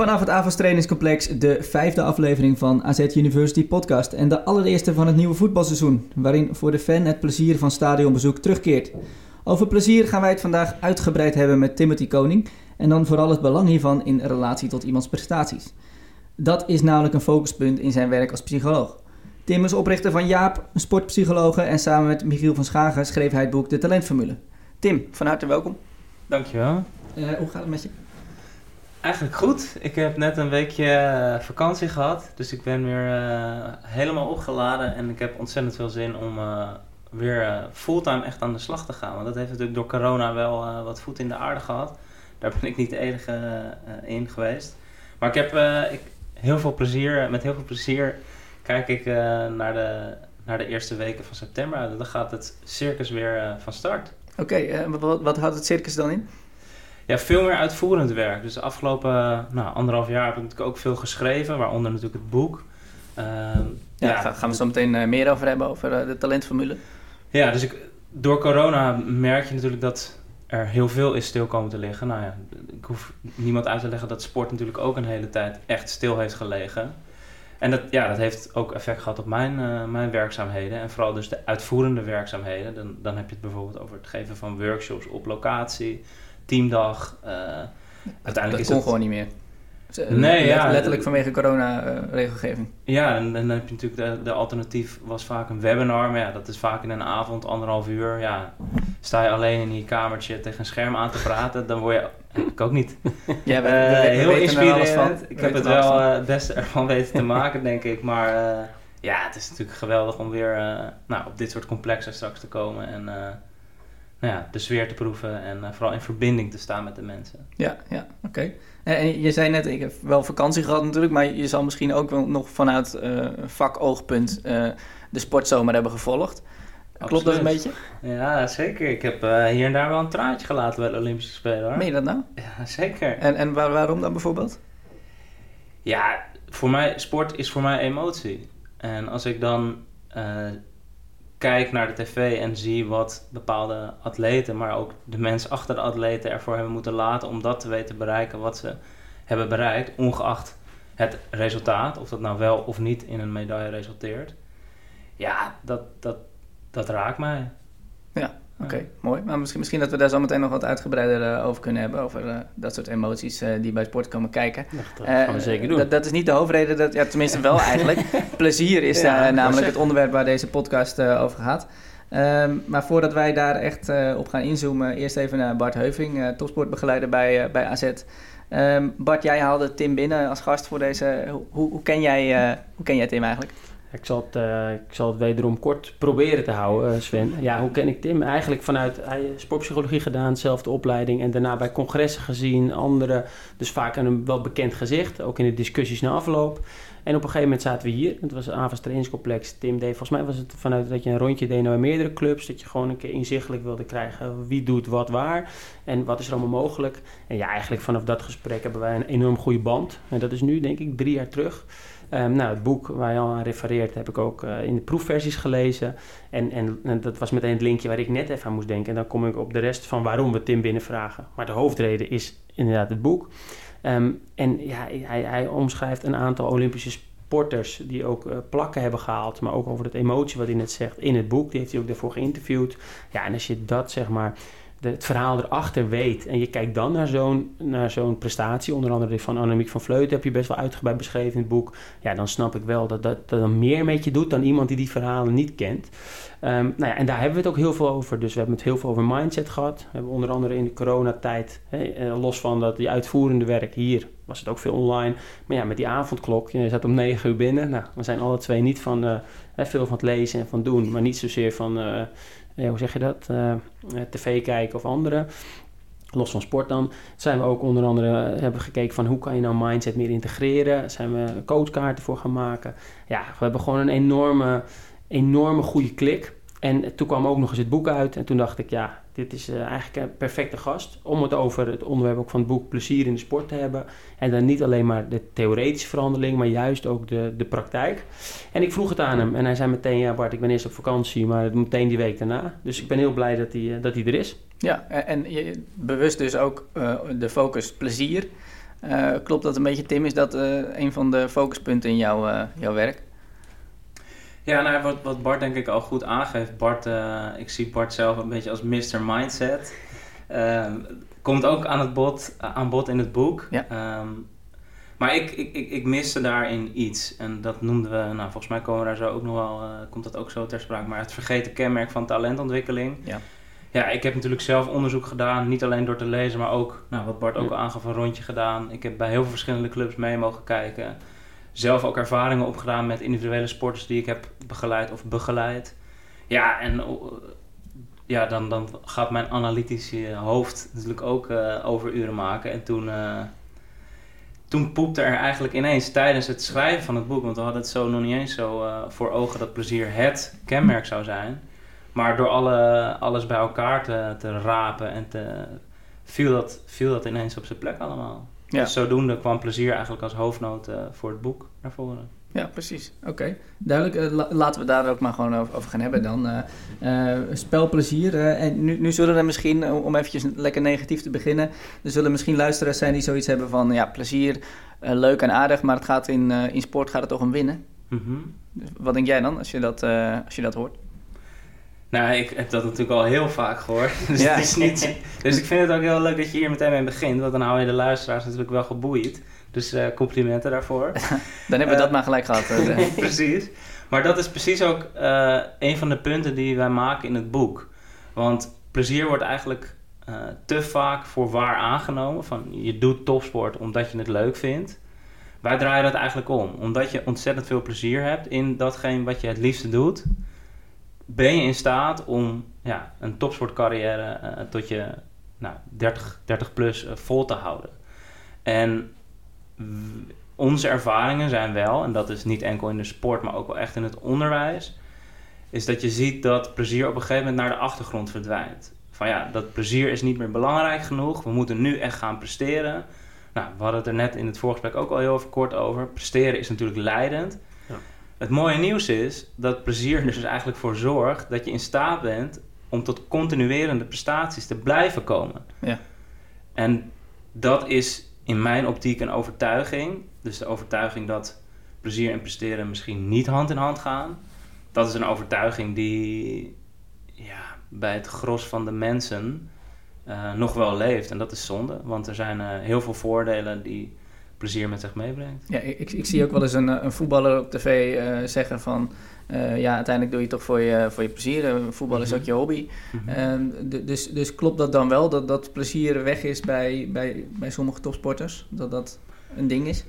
Vanaf het Avals Trainingscomplex de vijfde aflevering van AZ University Podcast en de allereerste van het nieuwe voetbalseizoen, waarin voor de fan het plezier van stadionbezoek terugkeert. Over plezier gaan wij het vandaag uitgebreid hebben met Timothy Koning en dan vooral het belang hiervan in relatie tot iemands prestaties. Dat is namelijk een focuspunt in zijn werk als psycholoog. Tim is oprichter van Jaap, een sportpsychologe en samen met Michiel van Schagen schreef hij het boek De Talentformule. Tim, van harte welkom. Dankjewel. Uh, hoe gaat het met je? Eigenlijk goed. Ik heb net een weekje eh, vakantie gehad. Dus ik ben weer uh, helemaal opgeladen. En ik heb ontzettend veel zin om uh, weer fulltime echt aan de slag te gaan. Want dat heeft natuurlijk door corona wel wat voet in de aarde gehad. Daar ben ik niet de enige in geweest. Maar ik heb ik, heel veel plezier, met heel veel plezier kijk ik naar, de, naar de eerste weken van september. Dan gaat het circus weer van start. Oké, wat, wat houdt het circus dan in? Ja, veel meer uitvoerend werk. Dus de afgelopen nou, anderhalf jaar heb ik natuurlijk ook veel geschreven, waaronder natuurlijk het boek. Uh, ja, ja, gaan we zo meteen uh, meer over hebben, over uh, de talentformule. Ja, dus ik, door corona merk je natuurlijk dat er heel veel is stil komen te liggen. Nou ja, ik hoef niemand uit te leggen dat sport natuurlijk ook een hele tijd echt stil heeft gelegen. En dat, ja, dat heeft ook effect gehad op mijn, uh, mijn werkzaamheden. En vooral dus de uitvoerende werkzaamheden. Dan, dan heb je het bijvoorbeeld over het geven van workshops op locatie teamdag. Uh, uiteindelijk dat kon gewoon niet meer. Nee, ja, letterlijk vanwege corona-regelgeving. ja, en, dan heb je natuurlijk de, de alternatief was vaak een webinar, maar ja, dat is vaak in een avond, anderhalf uur. Ja, sta je alleen in je kamertje tegen een scherm aan te praten, dan word je ik ook niet. Ja, we, uh, heel inspirerend. Ik heb het wel het beste ervan weten te maken, denk ik. Maar ja, het is natuurlijk geweldig om weer nou, op dit soort complexen straks te komen. En nou ja, de sfeer te proeven en uh, vooral in verbinding te staan met de mensen. Ja, ja oké. En, en, je zei net, ik heb wel vakantie gehad natuurlijk, maar je zal misschien ook wel nog vanuit uh, vakoogpunt uh, de sportzomer hebben gevolgd. Klopt dat een beetje? Ja, zeker. Ik heb hier en daar wel een traantje gelaten bij de Olympische Spelen hoor. Meen je dat nou? Ja, zeker. En, en waar, waarom dan bijvoorbeeld? Ja, voor mij, sport is voor mij emotie. En als ik dan kijk naar de tv en zie wat bepaalde atleten, maar ook de mensen achter de atleten ervoor hebben moeten laten om dat te weten bereiken wat ze hebben bereikt, ongeacht het resultaat, of dat nou wel of niet in een medaille resulteert. Ja, dat, dat, dat raakt mij. Ja, oké, mooi. Maar misschien, misschien dat we daar zo meteen nog wat uitgebreider uh, over kunnen hebben, over uh, dat soort emoties uh, die bij sport komen kijken. dat gaan we zeker doen. Dat, is niet de hoofdreden, dat, ja, tenminste wel eigenlijk. Plezier is ja, namelijk het onderwerp waar deze podcast over gaat. Um, maar voordat wij daar echt op gaan inzoomen, eerst even naar Bart Heuving, topsportbegeleider bij, bij AZ. Um, Bart, jij haalde Tim binnen als gast voor deze. Hoe, hoe, ken, jij, hoe ken jij Tim eigenlijk? Ik zal, het, uh, ik zal het wederom kort proberen te houden, uh, Sven. Ja, hoe ken ik Tim? Eigenlijk vanuit hij sportpsychologie gedaan, dezelfde opleiding en daarna bij congressen gezien, andere. Dus vaak een wel bekend gezicht, ook in de discussies na afloop. En op een gegeven moment zaten we hier. Het was een avonds trainingscomplex. Tim deed, volgens mij was het vanuit dat je een rondje deed naar meerdere clubs. Dat je gewoon een keer inzichtelijk wilde krijgen wie doet wat waar. En wat is er allemaal mogelijk. En ja, eigenlijk vanaf dat gesprek hebben wij een enorm goede band. En dat is nu denk ik drie jaar terug. Um, nou, het boek waar je al aan refereert heb ik ook uh, in de proefversies gelezen. En, en, dat was meteen het linkje waar ik net even aan moest denken. En dan kom ik op de rest van waarom we Tim binnenvragen. Maar de hoofdreden is inderdaad het boek. Um, en ja, hij, hij omschrijft een aantal Olympische sporters die ook uh, plakken hebben gehaald. Maar ook over het emotie wat hij net zegt in het boek. Die heeft hij ook daarvoor geïnterviewd. Ja, en als je dat zeg maar het verhaal erachter weet. En je kijkt dan naar zo'n, naar zo'n prestatie, onder andere van Annemiek van Vleuten heb je best wel uitgebreid beschreven in het boek. Ja, dan snap ik wel dat dat, dat meer met je doet dan iemand die die verhalen niet kent. Um, nou ja, en daar hebben we het ook heel veel over. Dus we hebben het heel veel over mindset gehad. We hebben onder andere in de coronatijd, eh, los van dat die uitvoerende werk hier, was het ook veel online. Maar ja, met die avondklok, je zat om negen uur binnen. Nou, we zijn alle twee niet van uh, veel van het lezen en van doen, maar niet zozeer van... Uh, hoe zeg je dat, uh, tv kijken of andere. Los van sport dan. Zijn we ook onder andere eh, hebben gekeken van hoe kan je nou mindset meer integreren. Zijn we coachkaarten voor gaan maken. Ja, we hebben gewoon een enorme, enorme goede klik. En toen kwam ook nog eens het boek uit. En toen dacht ik, ja, dit is uh, eigenlijk een perfecte gast. Om het over het onderwerp ook van het boek plezier in de sport te hebben. En dan niet alleen maar de theoretische verhandeling, maar juist ook de, de praktijk. En ik vroeg het aan hem. En hij zei meteen, ja Bart, ik ben eerst op vakantie, maar meteen die week daarna. Dus ik ben heel blij dat hij, dat hij er is. Ja, en je, bewust dus ook de focus plezier. Klopt dat een beetje, Tim? Is dat een van de focuspunten in jouw, jouw werk? Ja, nou, wat, wat Bart denk ik al goed aangeeft. Bart, uh, ik zie Bart zelf een beetje als Mr. Mindset. Uh, komt ook aan, het bod, aan bod in het boek. Ja. Um, maar ik, ik, ik, ik miste daarin iets. En dat noemden we, nou volgens mij komen we daar zo ook nog wel, uh, komt dat ook zo ter sprake. Maar het vergeten kenmerk van talentontwikkeling. Ja. Ja, ik heb natuurlijk zelf onderzoek gedaan. Niet alleen door te lezen, maar ook, nou, wat Bart ook al aangaf, een rondje gedaan. Ik heb bij heel veel verschillende clubs mee mogen kijken zelf ook ervaringen opgedaan met individuele sporters die ik heb begeleid of begeleid. Ja, en ja, dan, dan gaat mijn analytische hoofd natuurlijk ook uh, overuren maken. En toen, uh, toen poepte er eigenlijk ineens tijdens het schrijven van het boek, want we hadden het zo nog niet eens zo voor ogen dat plezier het kenmerk zou zijn. Maar door alle, alles bij elkaar te, te rapen en te, viel, dat, viel dat ineens op zijn plek allemaal. Ja. Dus zodoende kwam plezier eigenlijk als hoofdnoot uh, voor het boek naar voren. Ja, precies. Oké, duidelijk. Uh, laten we daar ook maar gewoon over, over gaan hebben dan. Uh, spelplezier. en nu, nu zullen er misschien, om eventjes lekker negatief te beginnen... er zullen misschien luisteraars zijn die zoiets hebben van... ja, plezier, leuk en aardig, maar het gaat in, in sport gaat het toch om winnen? Mm -hmm. wat denk jij dan als je dat, als je dat hoort? Nou, ik heb dat natuurlijk al heel vaak gehoord. Dus, ja. het is niet, dus ik vind het ook heel leuk dat je hier meteen mee begint. Want dan hou je de luisteraars natuurlijk wel geboeid. Dus uh, complimenten daarvoor. dan hebben we dat uh, maar gelijk gehad. precies. Maar dat is precies ook uh, een van de punten die wij maken in het boek. Want plezier wordt eigenlijk te vaak voor waar aangenomen. Van je doet topsport omdat je het leuk vindt. Wij draaien dat eigenlijk om. Omdat je ontzettend veel plezier hebt in datgene wat je het liefste doet ben je in staat om ja, een topsportcarrière uh, tot je nou, 30, 30 plus uh, vol te houden. En onze ervaringen zijn wel, en dat is niet enkel in de sport, maar ook wel echt in het onderwijs, is dat je ziet dat plezier op een gegeven moment naar de achtergrond verdwijnt. Van ja, dat plezier is niet meer belangrijk genoeg, we moeten nu echt gaan presteren. Nou, we hadden het er net in het voorgesprek ook al heel even kort over. Presteren is natuurlijk leidend. Het mooie nieuws is dat plezier er dus eigenlijk voor zorgt dat je in staat bent om tot continuerende prestaties te blijven komen. Ja. En dat is in mijn optiek een overtuiging. Dus de overtuiging dat plezier en presteren misschien niet hand in hand gaan. Dat is een overtuiging die ja, bij het gros van de mensen uh, nog wel leeft. En dat is zonde, want er zijn uh, heel veel voordelen die plezier met zich meebrengt. Ja, ik, ik zie ook wel eens een, een voetballer op tv uh, zeggen van... Uh, ja, uiteindelijk doe je toch voor je, voor je plezier. voetbal is mm -hmm. ook je hobby. Mm -hmm. uh, dus, dus klopt dat dan wel, dat dat plezier weg is bij, bij, bij sommige topsporters? Dat dat een ding is?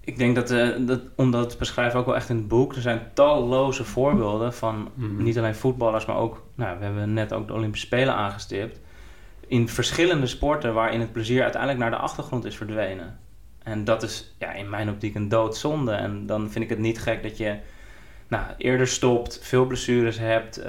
ik denk dat, dat, omdat het beschrijven ook wel echt in het boek... er zijn talloze voorbeelden van mm -hmm. niet alleen voetballers... maar ook, nou, we hebben net ook de Olympische Spelen aangestipt... in verschillende sporten waarin het plezier uiteindelijk naar de achtergrond is verdwenen. En dat is ja, in mijn optiek een doodzonde. En dan vind ik het niet gek dat je nou, eerder stopt, veel blessures hebt, uh,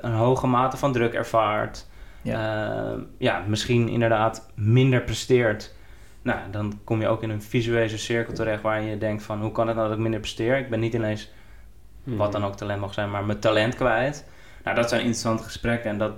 een hoge mate van druk ervaart. Ja. Uh, ja, misschien inderdaad minder presteert. Nou, dan kom je ook in een visuele cirkel terecht waarin je denkt van... hoe kan het nou dat ik minder presteer? Ik ben niet ineens, hmm. wat dan ook talent mag zijn, maar mijn talent kwijt. Nou, dat zijn interessante gesprekken en dat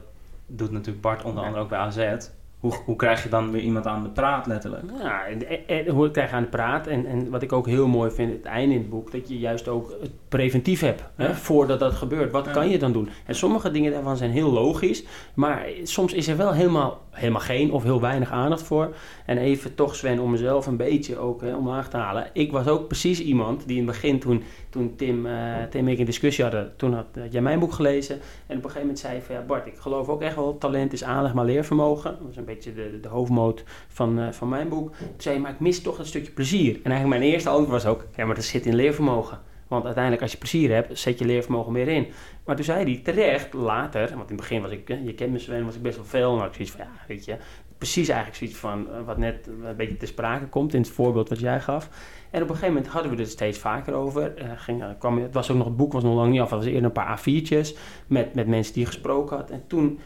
doet natuurlijk Bart onder andere ook bij AZ hoe, hoe krijg je dan weer iemand aan de praat, letterlijk? Ja, en, en, hoe krijg je aan de praat. En, en wat ik ook heel mooi vind, het einde in het boek, dat je juist ook het preventief hebt. Ja. Hè, voordat dat gebeurt. Wat ja. kan je dan doen? En sommige dingen daarvan zijn heel logisch. Maar soms is er wel helemaal, helemaal geen of heel weinig aandacht voor. En even toch, Sven, om mezelf een beetje ook hè, omlaag te halen. Ik was ook precies iemand die in het begin, toen, toen Tim, uh, Tim en ik discussie hadden, toen had, jij mijn boek gelezen. En op een gegeven moment zei je van, ja Bart, ik geloof ook echt wel, talent is aanleg maar leervermogen. Dat was een beetje de, de hoofdmoot van, uh, van mijn boek. Toen zei je, maar ik mis toch dat stukje plezier. En eigenlijk mijn eerste antwoord was ook, ja maar dat zit in leervermogen. Want uiteindelijk, als je plezier hebt, zet je leervermogen meer in. Maar toen zei hij terecht, later, want in het begin was ik, je kent me Sven, was ik best wel veel. Maar ik zoiets van, ja, weet je, precies eigenlijk zoiets van eh, wat net een beetje te sprake komt in het voorbeeld wat jij gaf. En op een gegeven moment hadden we het steeds vaker over. Uh, ging, kwam, het was ook nog, het boek was nog lang niet af, het was eerder een paar A4'tjes met, met mensen die gesproken had. En toen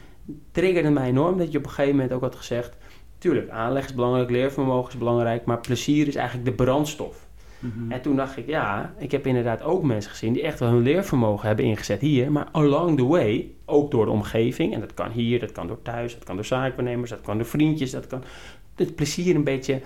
triggerde mij enorm dat je op een gegeven moment ook had gezegd, tuurlijk, aanleg is belangrijk, leervermogen is belangrijk, maar plezier is eigenlijk de brandstof. Mhm. En toen dacht ik, ja, ik heb inderdaad ook mensen gezien die echt wel hun leervermogen hebben ingezet hier, maar along the way, ook door de omgeving, en dat kan hier, dat kan door thuis, dat kan door zaakbenemers, dat kan door vriendjes, dat kan het plezier een beetje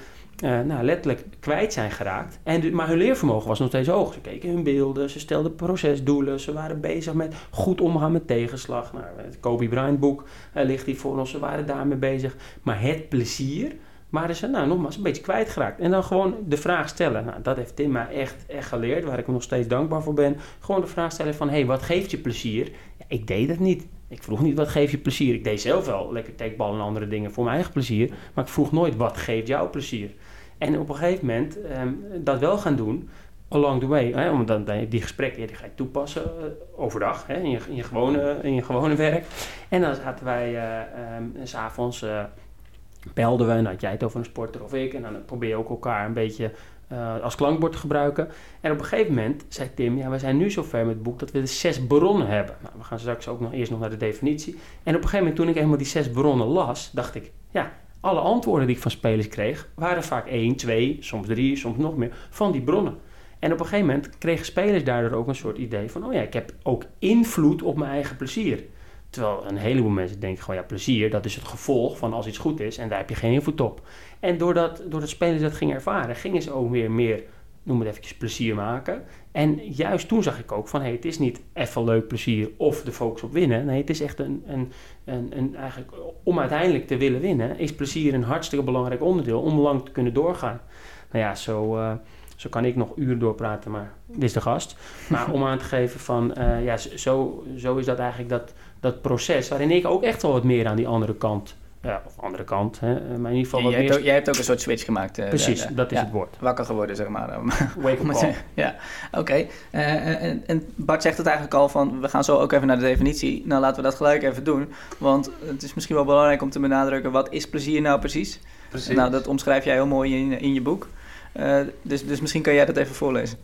uh, nou, letterlijk kwijt zijn geraakt. En, maar hun leervermogen was nog steeds hoog. Ze keken hun beelden, ze stelden procesdoelen, ze waren bezig met goed omgaan met tegenslag. Nou, het Kobe Bryant boek uh, ligt hier voor ons, ze waren daarmee bezig. Maar het plezier waren ze nou, nogmaals een beetje kwijtgeraakt. En dan gewoon de vraag stellen. Nou, dat heeft Tim mij echt, echt geleerd, waar ik nog steeds dankbaar voor ben. Gewoon de vraag stellen van, hé, hey, wat geeft je plezier? Ja, ik deed het niet. Ik vroeg niet wat geeft je plezier. Ik deed zelf wel lekker tekbal en andere dingen voor mijn eigen plezier. Maar ik vroeg nooit wat geeft jou plezier. En op een gegeven moment ehm, dat wel gaan doen, along the way. Hè, om dan, die gesprekken die ga je toepassen uh, overdag hè, in, je, in, je gewone, in je gewone werk. En dan zaten wij uh, um, s'avonds, uh, belden we en had jij het over een sporter of ik. En dan probeer je ook elkaar een beetje als klankbord te gebruiken. En op een gegeven moment zei Tim, ja, we zijn nu zover met het boek dat we de zes bronnen hebben. Nou, we gaan straks ook nog eerst nog naar de definitie. En op een gegeven moment toen ik eenmaal die zes bronnen las, dacht ik, ja, alle antwoorden die ik van spelers kreeg, waren vaak één, twee, soms drie, soms nog meer, van die bronnen. En op een gegeven moment kregen spelers daardoor ook een soort idee van: oh ja, ik heb ook invloed op mijn eigen plezier. Terwijl een heleboel mensen denken gewoon, ja, plezier, dat is het gevolg van als iets goed is en daar heb je geen invloed op. En doordat, doordat spelers dat gingen ervaren, gingen ze ook weer meer noem het eventjes, plezier maken. En juist toen zag ik ook van, hey, het is niet even leuk plezier of de focus op winnen. Nee, het is echt een, een, een, eigenlijk, om uiteindelijk te willen winnen, is plezier een hartstikke belangrijk onderdeel om lang te kunnen doorgaan. Nou ja, zo, uh, zo kan ik nog uren doorpraten, maar dit is de gast. Maar om aan te geven van, uh, ja, zo, zo is dat eigenlijk dat, dat proces, waarin ik ook echt wel wat meer aan die andere kant ja, of andere kant. Hè. Maar in ieder geval wat jij, hebt ook, jij hebt ook een soort switch gemaakt. Uh, Precies, dat is het woord. Wakker geworden, zeg maar. Wake up Ja, oké. Okay. Uh, en, en, Bart zegt het eigenlijk al van... we gaan zo ook even naar de definitie. Nou, laten we dat gelijk even doen. Want het is misschien wel belangrijk om te benadrukken... wat is plezier nou precies? Precies. Nou, dat omschrijf jij heel mooi in, in je boek. Uh, dus, dus misschien kan jij dat even voorlezen.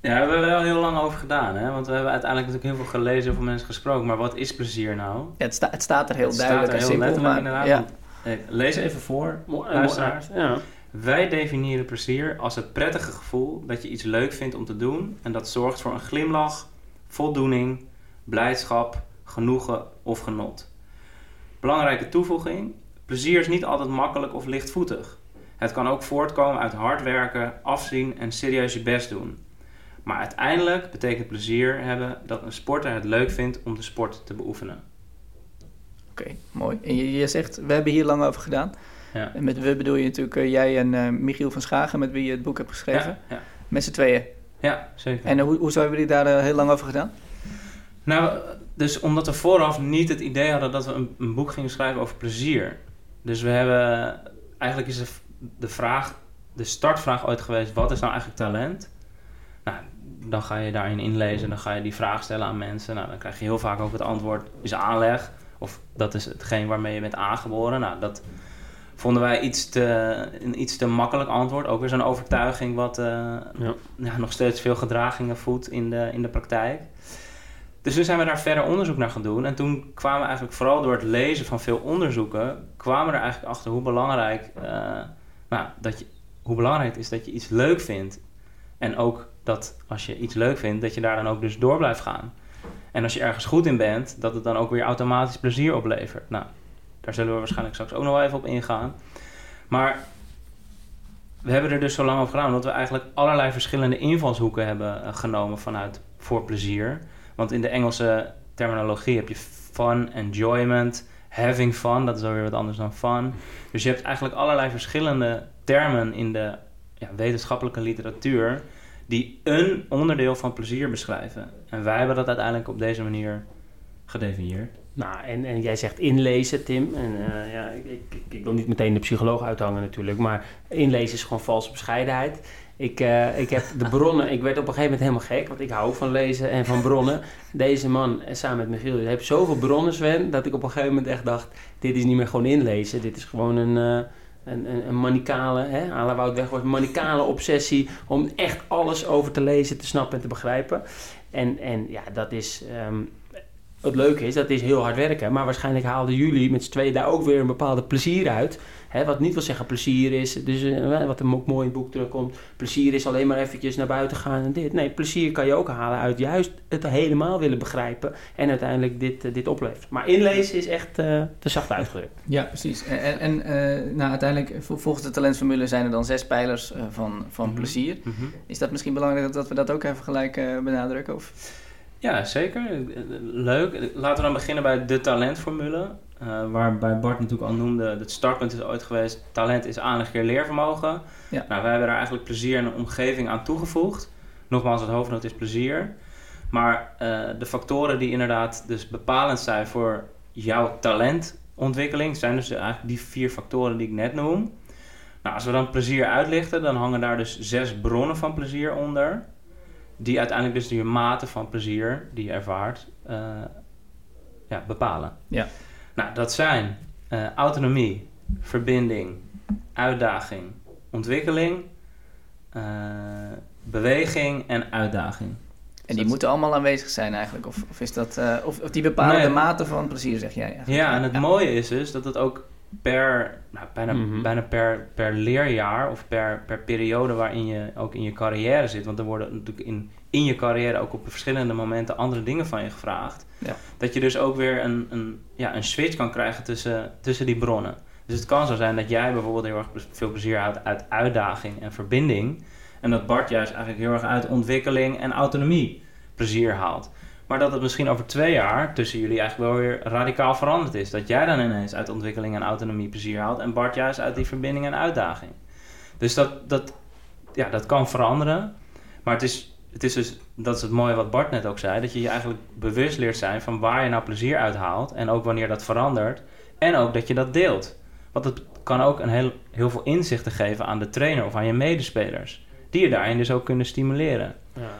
Ja, daar hebben we wel heel lang over gedaan, hè? Want we hebben uiteindelijk natuurlijk heel veel gelezen, veel mensen gesproken. Maar wat is plezier nou? Ja, het, sta, het staat er heel het duidelijk staat er heel simpel, maar, inderdaad. Ja. lees even voor, luisteraars. Ja. Wij definiëren plezier als het prettige gevoel dat je iets leuk vindt om te doen en dat zorgt voor een glimlach, voldoening, blijdschap, genoegen of genot. Belangrijke toevoeging: plezier is niet altijd makkelijk of lichtvoetig. Het kan ook voortkomen uit hard werken, afzien en serieus je best doen. Maar uiteindelijk betekent plezier hebben dat een sporter het leuk vindt om de sport te beoefenen. Oké, mooi. En je, je, zegt, we hebben hier lang over gedaan. Ja. En met we bedoel je natuurlijk uh, jij en uh, Michiel van Schagen, met wie je het boek hebt geschreven. Ja, ja. Met z'n tweeën. Ja, zeker. En uh, hoe, hoezo hebben jullie daar heel lang over gedaan? Nou, dus omdat we vooraf niet het idee hadden dat we een, een boek gingen schrijven over plezier. Dus we hebben, eigenlijk is de, de vraag, de startvraag ooit geweest, wat is nou eigenlijk talent? Nou, dan ga je daarin inlezen, dan ga je die vraag stellen aan mensen. Nou, dan krijg je heel vaak ook het antwoord, is aanleg. Of dat is hetgeen waarmee je bent aangeboren. Nou, dat vonden wij iets te, een iets te makkelijk antwoord. Ook weer zo'n overtuiging wat uh, ja. Ja, nog steeds veel gedragingen voedt in de, in de praktijk. Dus toen zijn we daar verder onderzoek naar gaan doen. En toen kwamen we eigenlijk vooral door het lezen van veel onderzoeken... kwamen we er eigenlijk achter hoe belangrijk, uh, nou, dat je, hoe belangrijk het is dat je iets leuk vindt. En ook dat als je iets leuk vindt, dat je daar dan ook dus door blijft gaan. En als je ergens goed in bent, dat het dan ook weer automatisch plezier oplevert. Nou, daar zullen we waarschijnlijk straks ook nog wel even op ingaan. Maar we hebben er dus zo lang over gedaan, omdat we eigenlijk allerlei verschillende invalshoeken hebben eh, genomen vanuit voor plezier. Want in de Engelse terminologie heb je fun, enjoyment, having fun, dat is alweer wat anders dan fun. Dus je hebt eigenlijk allerlei verschillende termen in de ja, wetenschappelijke literatuur die een onderdeel van plezier beschrijven. En wij hebben dat uiteindelijk op deze manier gedefinieerd. Nou, en, en jij zegt inlezen, Tim. En uh, ja, ik, ik, ik, wil niet meteen de psycholoog uithangen natuurlijk, maar inlezen is gewoon valse bescheidenheid. Ik, eh, ik heb de bronnen, ik werd op een gegeven moment helemaal gek, want ik hou van lezen en van bronnen. Deze man, eh, samen met Michiel, heeft zoveel bronnen, Sven, dat ik op een gegeven moment echt dacht, dit is niet meer gewoon inlezen. Dit is gewoon een, uh, een, een, een manicale, hè, manicale obsessie om echt alles over te lezen, te snappen en te begrijpen. En, en ja, dat is... Um, het leuke is, dat is heel hard werken. Maar waarschijnlijk haalden jullie met z'n tweeën daar ook weer een bepaalde plezier uit. Hè, wat niet wil zeggen plezier is, dus uh, wat er ook mooi in het boek terugkomt. Plezier is alleen maar eventjes naar buiten gaan en dit. Nee, plezier kan je ook halen uit juist het helemaal willen begrijpen. En uiteindelijk dit, uh, dit oplevert. Maar inlezen is echt uh, te zacht uitgedrukt. Ja, precies. En, en nou, uiteindelijk, volgens de talentformule zijn er dan zes pijlers van, van mm -hmm. plezier. Mm -hmm. Is dat misschien belangrijk dat we dat ook even gelijk benadrukken? Of? Ja, zeker. Leuk. Laten we dan beginnen bij de talentformule. Uh, waarbij Bart natuurlijk al noemde, het startpunt is ooit geweest, talent is aanleg keer leervermogen. Ja. Nou, wij hebben daar eigenlijk plezier en een omgeving aan toegevoegd. Nogmaals, het hoofdnoot is plezier. Maar uh, de factoren die inderdaad dus bepalend zijn voor jouw talentontwikkeling, zijn dus eigenlijk die vier factoren die ik net noem. Nou, als we dan plezier uitlichten, dan hangen daar dus zes bronnen van plezier onder. Die uiteindelijk dus je mate van plezier die je ervaart, uh, ja, bepalen. Ja. Nou, dat zijn uh, autonomie, verbinding, uitdaging, ontwikkeling, uh, beweging en uitdaging. En die moeten allemaal aanwezig zijn eigenlijk? Of, of is dat, uh, of, of, die bepalen nee, de mate van plezier, zeg jij? Eigenlijk? Ja, en het ja. mooie is dus dat het ook per, nou, bijna, mm -hmm. bijna per, per leerjaar of per, per periode waarin je ook in je carrière zit. Want er worden natuurlijk in, in je carrière ook op verschillende momenten andere dingen van je gevraagd. Ja. Dat je dus ook weer een, een, ja, een switch kan krijgen tussen, tussen die bronnen. Dus het kan zo zijn dat jij bijvoorbeeld heel erg veel plezier houdt uit uitdaging en verbinding. En dat Bart juist eigenlijk heel erg uit ontwikkeling en autonomie plezier haalt. Maar dat het misschien over twee jaar tussen jullie eigenlijk wel weer radicaal veranderd is. Dat jij dan ineens uit ontwikkeling en autonomie plezier haalt. En Bart juist uit die verbinding en uitdaging. Dus dat, dat, ja, dat kan veranderen. Maar het is, het is dus, dat is het mooie wat Bart net ook zei. Dat je je eigenlijk bewust leert zijn van waar je nou plezier uit haalt. En ook wanneer dat verandert. En ook dat je dat deelt. Want het kan ook een heel, heel veel inzichten geven aan de trainer of aan je medespelers. Die je daarin dus ook kunnen stimuleren. Ja.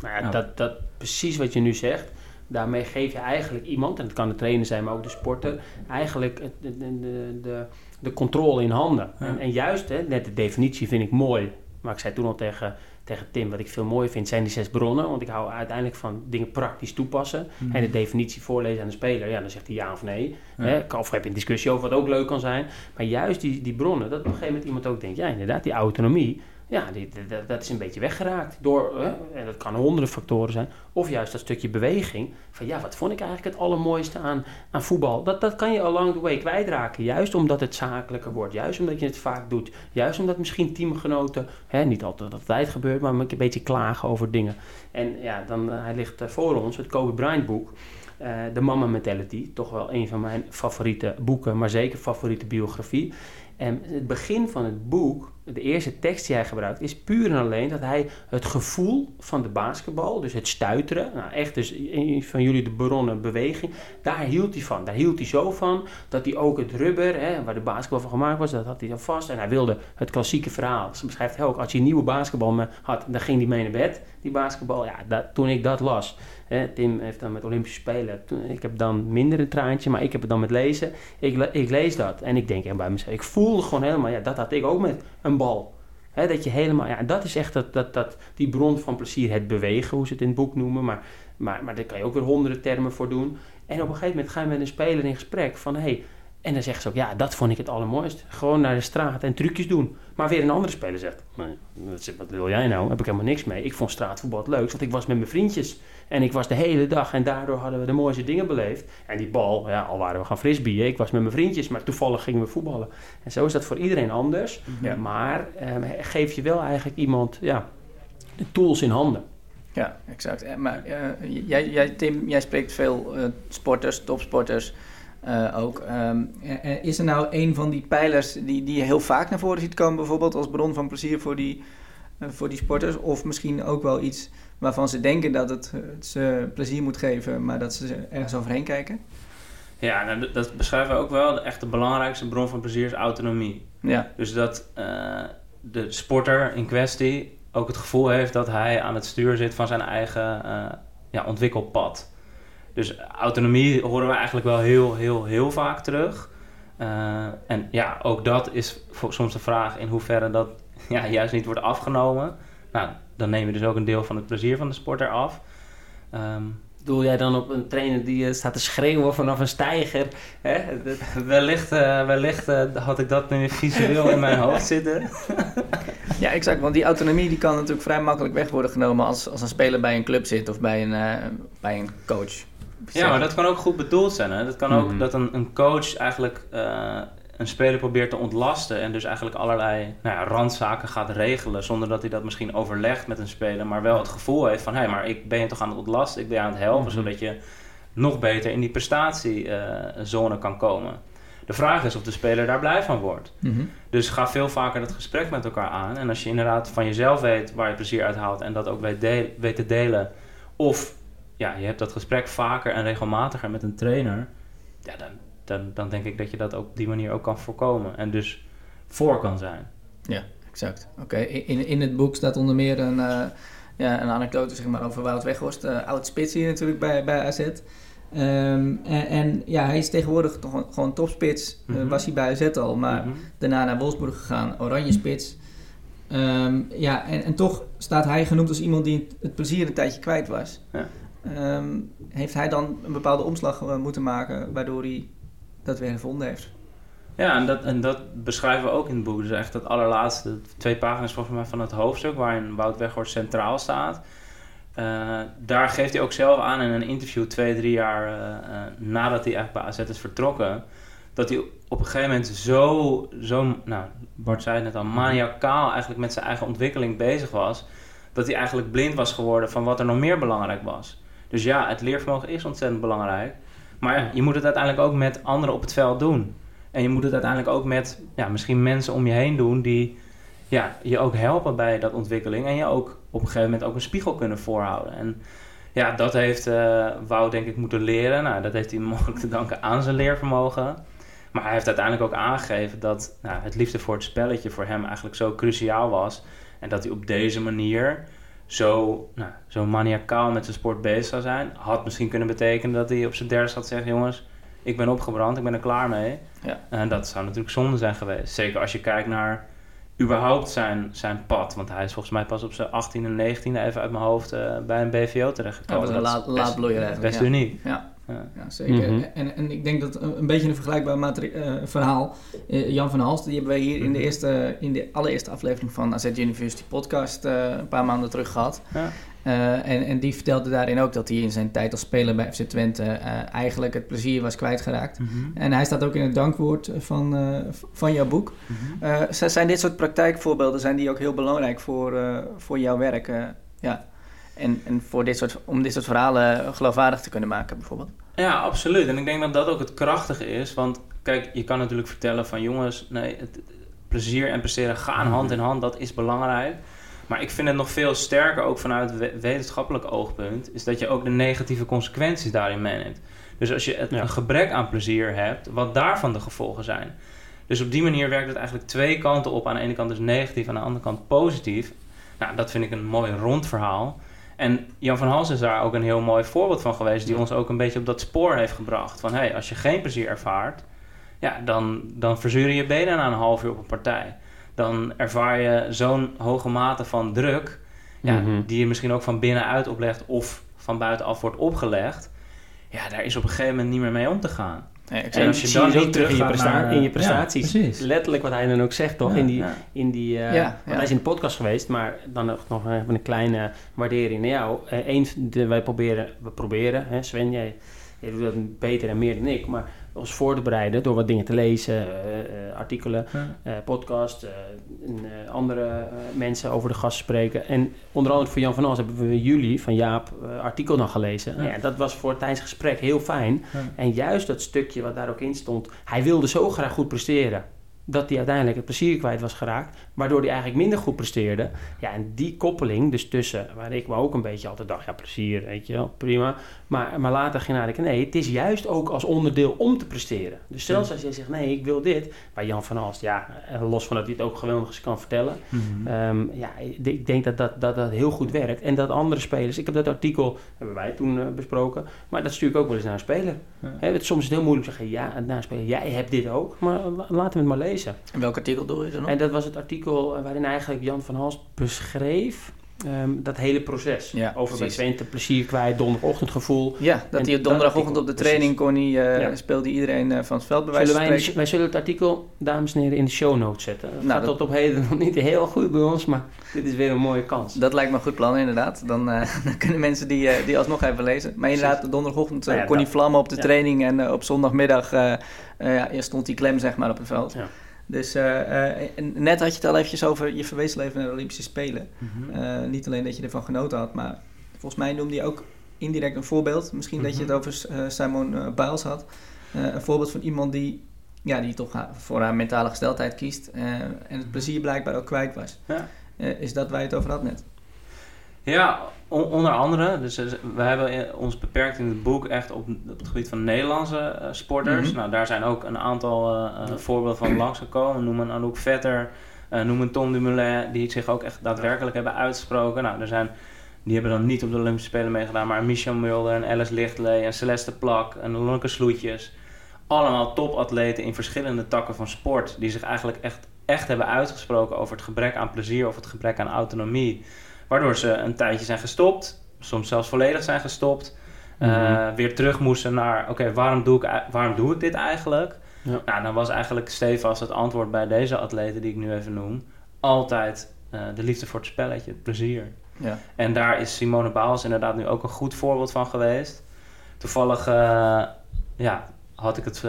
Nou ja, nou. Dat, dat precies wat je nu zegt. Daarmee geef je eigenlijk iemand, en het kan de trainer zijn, maar ook de sporter, eigenlijk de, de, de, de controle in handen. Ja. En, en, juist, hè, net de definitie vind ik mooi. Maar ik zei toen al tegen, tegen Tim, wat ik veel mooier vind, zijn die zes bronnen. Want ik hou uiteindelijk van dingen praktisch toepassen. Mm. En de definitie voorlezen aan de speler, ja, dan zegt hij ja of nee. Ja. Hè, of heb je een discussie over wat ook leuk kan zijn. Maar juist die, die bronnen, dat op een gegeven moment iemand ook denkt, ja inderdaad, die autonomie. Ja, die, dat, dat, is een beetje weggeraakt. Door, hè, en dat kan honderden factoren zijn. Of juist dat stukje beweging. Van ja, wat vond ik eigenlijk het allermooiste aan, aan voetbal? Dat, dat kan je along the way kwijtraken. Juist omdat het zakelijker wordt. Juist omdat je het vaak doet. Juist omdat misschien teamgenoten, hè, niet altijd dat tijd gebeurt, maar een beetje klagen over dingen. En ja, dan, hij ligt voor ons, het Kobe Bryant boek. Uh, de Mama Mentality, toch wel een van mijn favoriete boeken, maar zeker favoriete biografie. En het begin van het boek, de eerste tekst die hij gebruikt, is puur en alleen dat hij het gevoel van de basketbal, dus het stuiteren, nou echt dus van jullie de bronnen beweging, daar hield hij van. Daar hield hij zo van dat hij ook het rubber, hè, waar de basketbal van gemaakt was, dat had hij dan vast. En hij wilde het klassieke verhaal. Ze beschrijft hij ook, als je een nieuwe basketbal had, dan ging die mee naar bed, die basketbal. Ja, dat, toen ik dat las, hè, Tim heeft dan met Olympische Spelen, ik heb dan minder een traantje, maar ik heb het dan met lezen. Ik, ik lees dat en ik denk en bij mezelf, ik voelde gewoon helemaal, ja, dat had ik ook met een bal. He, dat je helemaal, ja, dat is echt dat, dat, dat, die bron van plezier, het bewegen, hoe ze het in het boek noemen. Maar, maar, maar daar kan je ook weer honderden termen voor doen. En op een gegeven moment ga je met een speler in gesprek van. Hey, en dan zeggen ze ook, ja, dat vond ik het allermooist. Gewoon naar de straat en trucjes doen. Maar weer een andere speler zegt, nee, wat wil jij nou? Heb ik helemaal niks mee. Ik vond straatvoetbal het leukst, want ik was met mijn vriendjes. En ik was de hele dag en daardoor hadden we de mooiste dingen beleefd. En die bal, ja, al waren we gaan frisbeeën, ik was met mijn vriendjes, maar toevallig gingen we voetballen. En zo is dat voor iedereen anders. Ja. Maar eh, geef je wel eigenlijk iemand ja, de tools in handen. Ja, exact. Maar uh, jij, jij, Tim, jij spreekt veel uh, sporters, topsporters uh, ook. Um, is er nou een van die pijlers die, die je heel vaak naar voren ziet komen, bijvoorbeeld als bron van plezier voor die, uh, voor die sporters? Of misschien ook wel iets waarvan ze denken dat het, het ze plezier moet geven, maar dat ze ergens overheen kijken? Ja, nou, dat beschrijven we ook wel. De echt de belangrijkste bron van plezier is autonomie. Ja. Dus dat, uh, de sporter in kwestie ook het gevoel heeft dat hij aan het stuur zit van zijn eigen ja, ontwikkelpad. Dus autonomie horen we eigenlijk wel heel, heel, heel vaak terug. Uh, en ja, ook dat is soms de vraag in hoeverre dat ja, juist niet wordt afgenomen. Nou, dan neem je dus ook een deel van het plezier van de sporter af. Um, Doel jij dan op een trainer die uh, staat te schreeuwen vanaf een steiger? Hè? wellicht uh, wellicht uh, had ik dat nu visueel in mijn hoofd zitten. ja, exact. Want die autonomie die kan natuurlijk vrij makkelijk weg worden genomen als, als een speler bij een club zit of bij een, bij een coach. Ja, maar dat kan ook goed bedoeld zijn. Hè? Dat kan ook mm-hmm. dat een, een coach eigenlijk een speler probeert te ontlasten en dus eigenlijk allerlei nou ja, randzaken gaat regelen zonder dat hij dat misschien overlegt met een speler, maar wel het gevoel heeft van hé, hey, maar ik ben je toch aan het ontlasten, ik ben je aan het helpen, mhm. zodat je nog beter in die prestatiezone kan komen. De vraag is of de speler daar blij van wordt. Mhm. Dus ga veel vaker dat gesprek met elkaar aan. En als je inderdaad van jezelf weet waar je plezier uit haalt en dat ook weet, weet te delen, of ja, je hebt dat gesprek vaker en regelmatiger met een trainer, ja, dan, dan, dan denk ik dat je dat op die manier ook kan voorkomen. En dus voor kan zijn. Ja, exact. Oké, in, in het boek staat onder meer een, uh, ja, een anekdote zeg maar, over Wout Weghorst. Uh, oud spits hier natuurlijk bij, bij AZ. Um, ehm, en, en, ja, hij is tegenwoordig toch gewoon topspits. Mm -hmm. was hij bij AZ al, maar mhm. daarna naar Wolfsburg gegaan, oranje spits. Um, ja, en, en toch staat hij genoemd als iemand die het plezier een tijdje kwijt was. Ja. Um, heeft hij dan een bepaalde omslag moeten maken, waardoor hij dat weer gevonden heeft. Ja, en dat, en dat beschrijven we ook in het boek. Dus echt het allerlaatste, twee pagina's volgens mij van het hoofdstuk, waarin Wout Weghorst centraal staat. Uh, daar geeft hij ook zelf aan in een interview twee, drie jaar uh, nadat hij eigenlijk bij AZ is vertrokken. Dat hij op een gegeven moment zo, zo nou, Bart zei het net al, maniacaal eigenlijk met zijn eigen ontwikkeling bezig was. Dat hij eigenlijk blind was geworden van wat er nog meer belangrijk was. Dus ja, het leervermogen is ontzettend belangrijk. Maar je moet het uiteindelijk ook met anderen op het veld doen. En je moet het uiteindelijk ook met ja, misschien mensen om je heen doen die ja, je ook helpen bij dat ontwikkeling. En je ook op een gegeven moment ook een spiegel kunnen voorhouden. En ja, dat heeft uh, Wout denk ik moeten leren. Nou, dat heeft hij mogelijk te danken aan zijn leervermogen. Maar hij heeft uiteindelijk ook aangegeven dat nou, het liefde voor het spelletje voor hem eigenlijk zo cruciaal was. En dat hij op deze manier zo, nou, zo maniacaal met zijn sport bezig zou zijn, had misschien kunnen betekenen dat hij op zijn derde had zeggen: jongens, ik ben opgebrand, ik ben er klaar mee. Ja. En dat zou natuurlijk zonde zijn geweest. Zeker als je kijkt naar überhaupt zijn, zijn pad. Want hij is volgens mij pas op zijn 18 en 19 even uit mijn hoofd uh, bij een BVO terechtgekomen. Ja, dat laat, bloeien Best uniek. Ja. Ja, zeker. Mhm. en, en ik denk dat een, een beetje een vergelijkbaar uh, verhaal. Uh, Jan van Halst, die hebben wij hier in, de mhm. eerste, in de allereerste aflevering van AZ University Podcast uh, een paar maanden terug gehad. Ja. en, en die vertelde daarin ook dat hij in zijn tijd als speler bij FC Twente eigenlijk het plezier was kwijtgeraakt. Mm -hmm. En hij staat ook in het dankwoord van, van jouw boek. Mm -hmm. zijn dit soort praktijkvoorbeelden zijn die ook heel belangrijk voor, voor jouw werk? ja. En, en voor dit soort, om dit soort verhalen geloofwaardig te kunnen maken, bijvoorbeeld. Ja, absoluut. En ik denk dat dat ook het krachtige is. Want kijk, je kan natuurlijk vertellen van jongens, nee, het, plezier en presteren gaan mhm. hand in hand. Dat is belangrijk. Maar ik vind het nog veel sterker, ook vanuit wetenschappelijk oogpunt, is dat je ook de negatieve consequenties daarin meeneemt. Dus als je het, een gebrek aan plezier hebt, wat daarvan de gevolgen zijn. Dus op die manier werkt het eigenlijk twee kanten op. Aan de ene kant dus negatief, aan de andere kant positief. Nou, dat vind ik een mooi rond verhaal. En Jan van Hals is daar ook een heel mooi voorbeeld van geweest, die ons ook een beetje op dat spoor heeft gebracht. Van hé, hey, als je geen plezier ervaart, ja, dan, dan verzuren je benen na een half uur op een partij. Dan ervaar je zo'n hoge mate van druk, ja, mhm. die je misschien ook van binnenuit oplegt of van buitenaf wordt opgelegd. Ja, daar is op een gegeven moment niet meer mee om te gaan. Nee, en als je dan niet terug in je, presta in je prestaties, letterlijk wat hij dan ook zegt, toch? in die, in die, uh, want hij is in de podcast geweest, maar dan nog, nog even een kleine waardering naar jou. Uh, eens, de, wij proberen, we proberen, hè, Sven, jij, jij doet dat beter en meer dan ik, maar ons voor te bereiden door wat dingen te lezen, uh, artikelen, uh, podcast, andere mensen over de gast spreken. En onder andere voor Jan van As hebben we jullie van Jaap artikel nog gelezen. Ja. ja. dat was voor tijdens het gesprek heel fijn. En juist dat stukje wat daar ook in stond, hij wilde zo graag goed presteren. dat hij uiteindelijk het plezier kwijt was geraakt, waardoor hij eigenlijk minder goed presteerde. Ja, en die koppeling dus tussen, waar ik me ook een beetje altijd dacht, ja, plezier, weet je wel, prima. Maar, maar later ging naar de nee, het is juist ook als onderdeel om te presteren. Dus zelfs als jij zegt, nee, ik wil dit, bij Jan van Alst, ja, eh, los van dat hij het ook geweldig kan vertellen. Mhm. Ehm, ja, ik denk dat dat, dat dat heel goed werkt. En dat andere spelers, ik heb dat artikel, hebben wij toen eh, besproken, maar dat stuur ik ook wel eens naar een speler. Ja. Het, soms is het heel moeilijk te zeggen, ja, naar een speler, jij hebt dit ook, maar la- laten we het maar lezen. En welk artikel doe je er nog? En dat was het artikel eh, waarin eigenlijk Jan van Hals beschreef ehm, dat hele proces. Ja, Over bij precies. Twente, plezier kwijt, donderdagochtendgevoel. Ja, dat hij op donderdagochtend op de training kon hij, eh, Ja. speelde iedereen eh, van het veld bij wijze Zullen van wij, de- zullen het artikel, dames en heren, in de show notes zetten. Dat Nou, gaat dat- tot op heden nog niet heel goed bij ons, maar dit is weer een mooie kans. Dat lijkt me een goed plan, inderdaad. Dan, dan kunnen mensen die, die alsnog even lezen. Maar inderdaad, donderdagochtend eh, Nou ja, kon hij vlammen op de training. En op zondagmiddag ja, stond hij klem zeg maar, op het veld. Ja. Dus eh, eh, net had je het al eventjes over je verwees leven naar de Olympische Spelen. Mhm. Eh, niet alleen dat je ervan genoten had, maar volgens mij noemde je ook indirect een voorbeeld. Misschien dat je het Mhm. over eh, Simon Biles had. Een voorbeeld van iemand die, ja, die toch voor haar mentale gesteldheid kiest. en het plezier blijkbaar ook kwijt was. Ja. Is dat waar je het over had net? Ja, on- onder andere. Dus eh, we hebben eh, ons beperkt in het boek echt op, op het gebied van Nederlandse eh, sporters. Mhm. Nou, daar zijn ook een aantal eh, voorbeelden van langsgekomen. Noem een Anouk Vetter, noem een Tom Dumoulin, die zich ook echt daadwerkelijk hebben uitgesproken. Nou, er zijn, die hebben dan niet op de Olympische Spelen meegedaan, maar Michel Mulder en Alice Lichtley en Celeste Plak en Lonneke Sloetjes. Allemaal topatleten in verschillende takken van sport, die zich eigenlijk echt, echt hebben uitgesproken over het gebrek aan plezier of het gebrek aan autonomie. Waardoor ze een tijdje zijn gestopt, soms zelfs volledig zijn gestopt. eh, Mhm. weer terug moesten naar, oké, waarom, doe ik, waarom doe ik dit eigenlijk? Ja. Nou, dan was eigenlijk stevast het antwoord bij deze atleten die ik nu even noem. Altijd eh, de liefde voor het spelletje, het plezier. Ja. En daar is Simone Biles inderdaad nu ook een goed voorbeeld van geweest. Toevallig eh, ja, had ik het,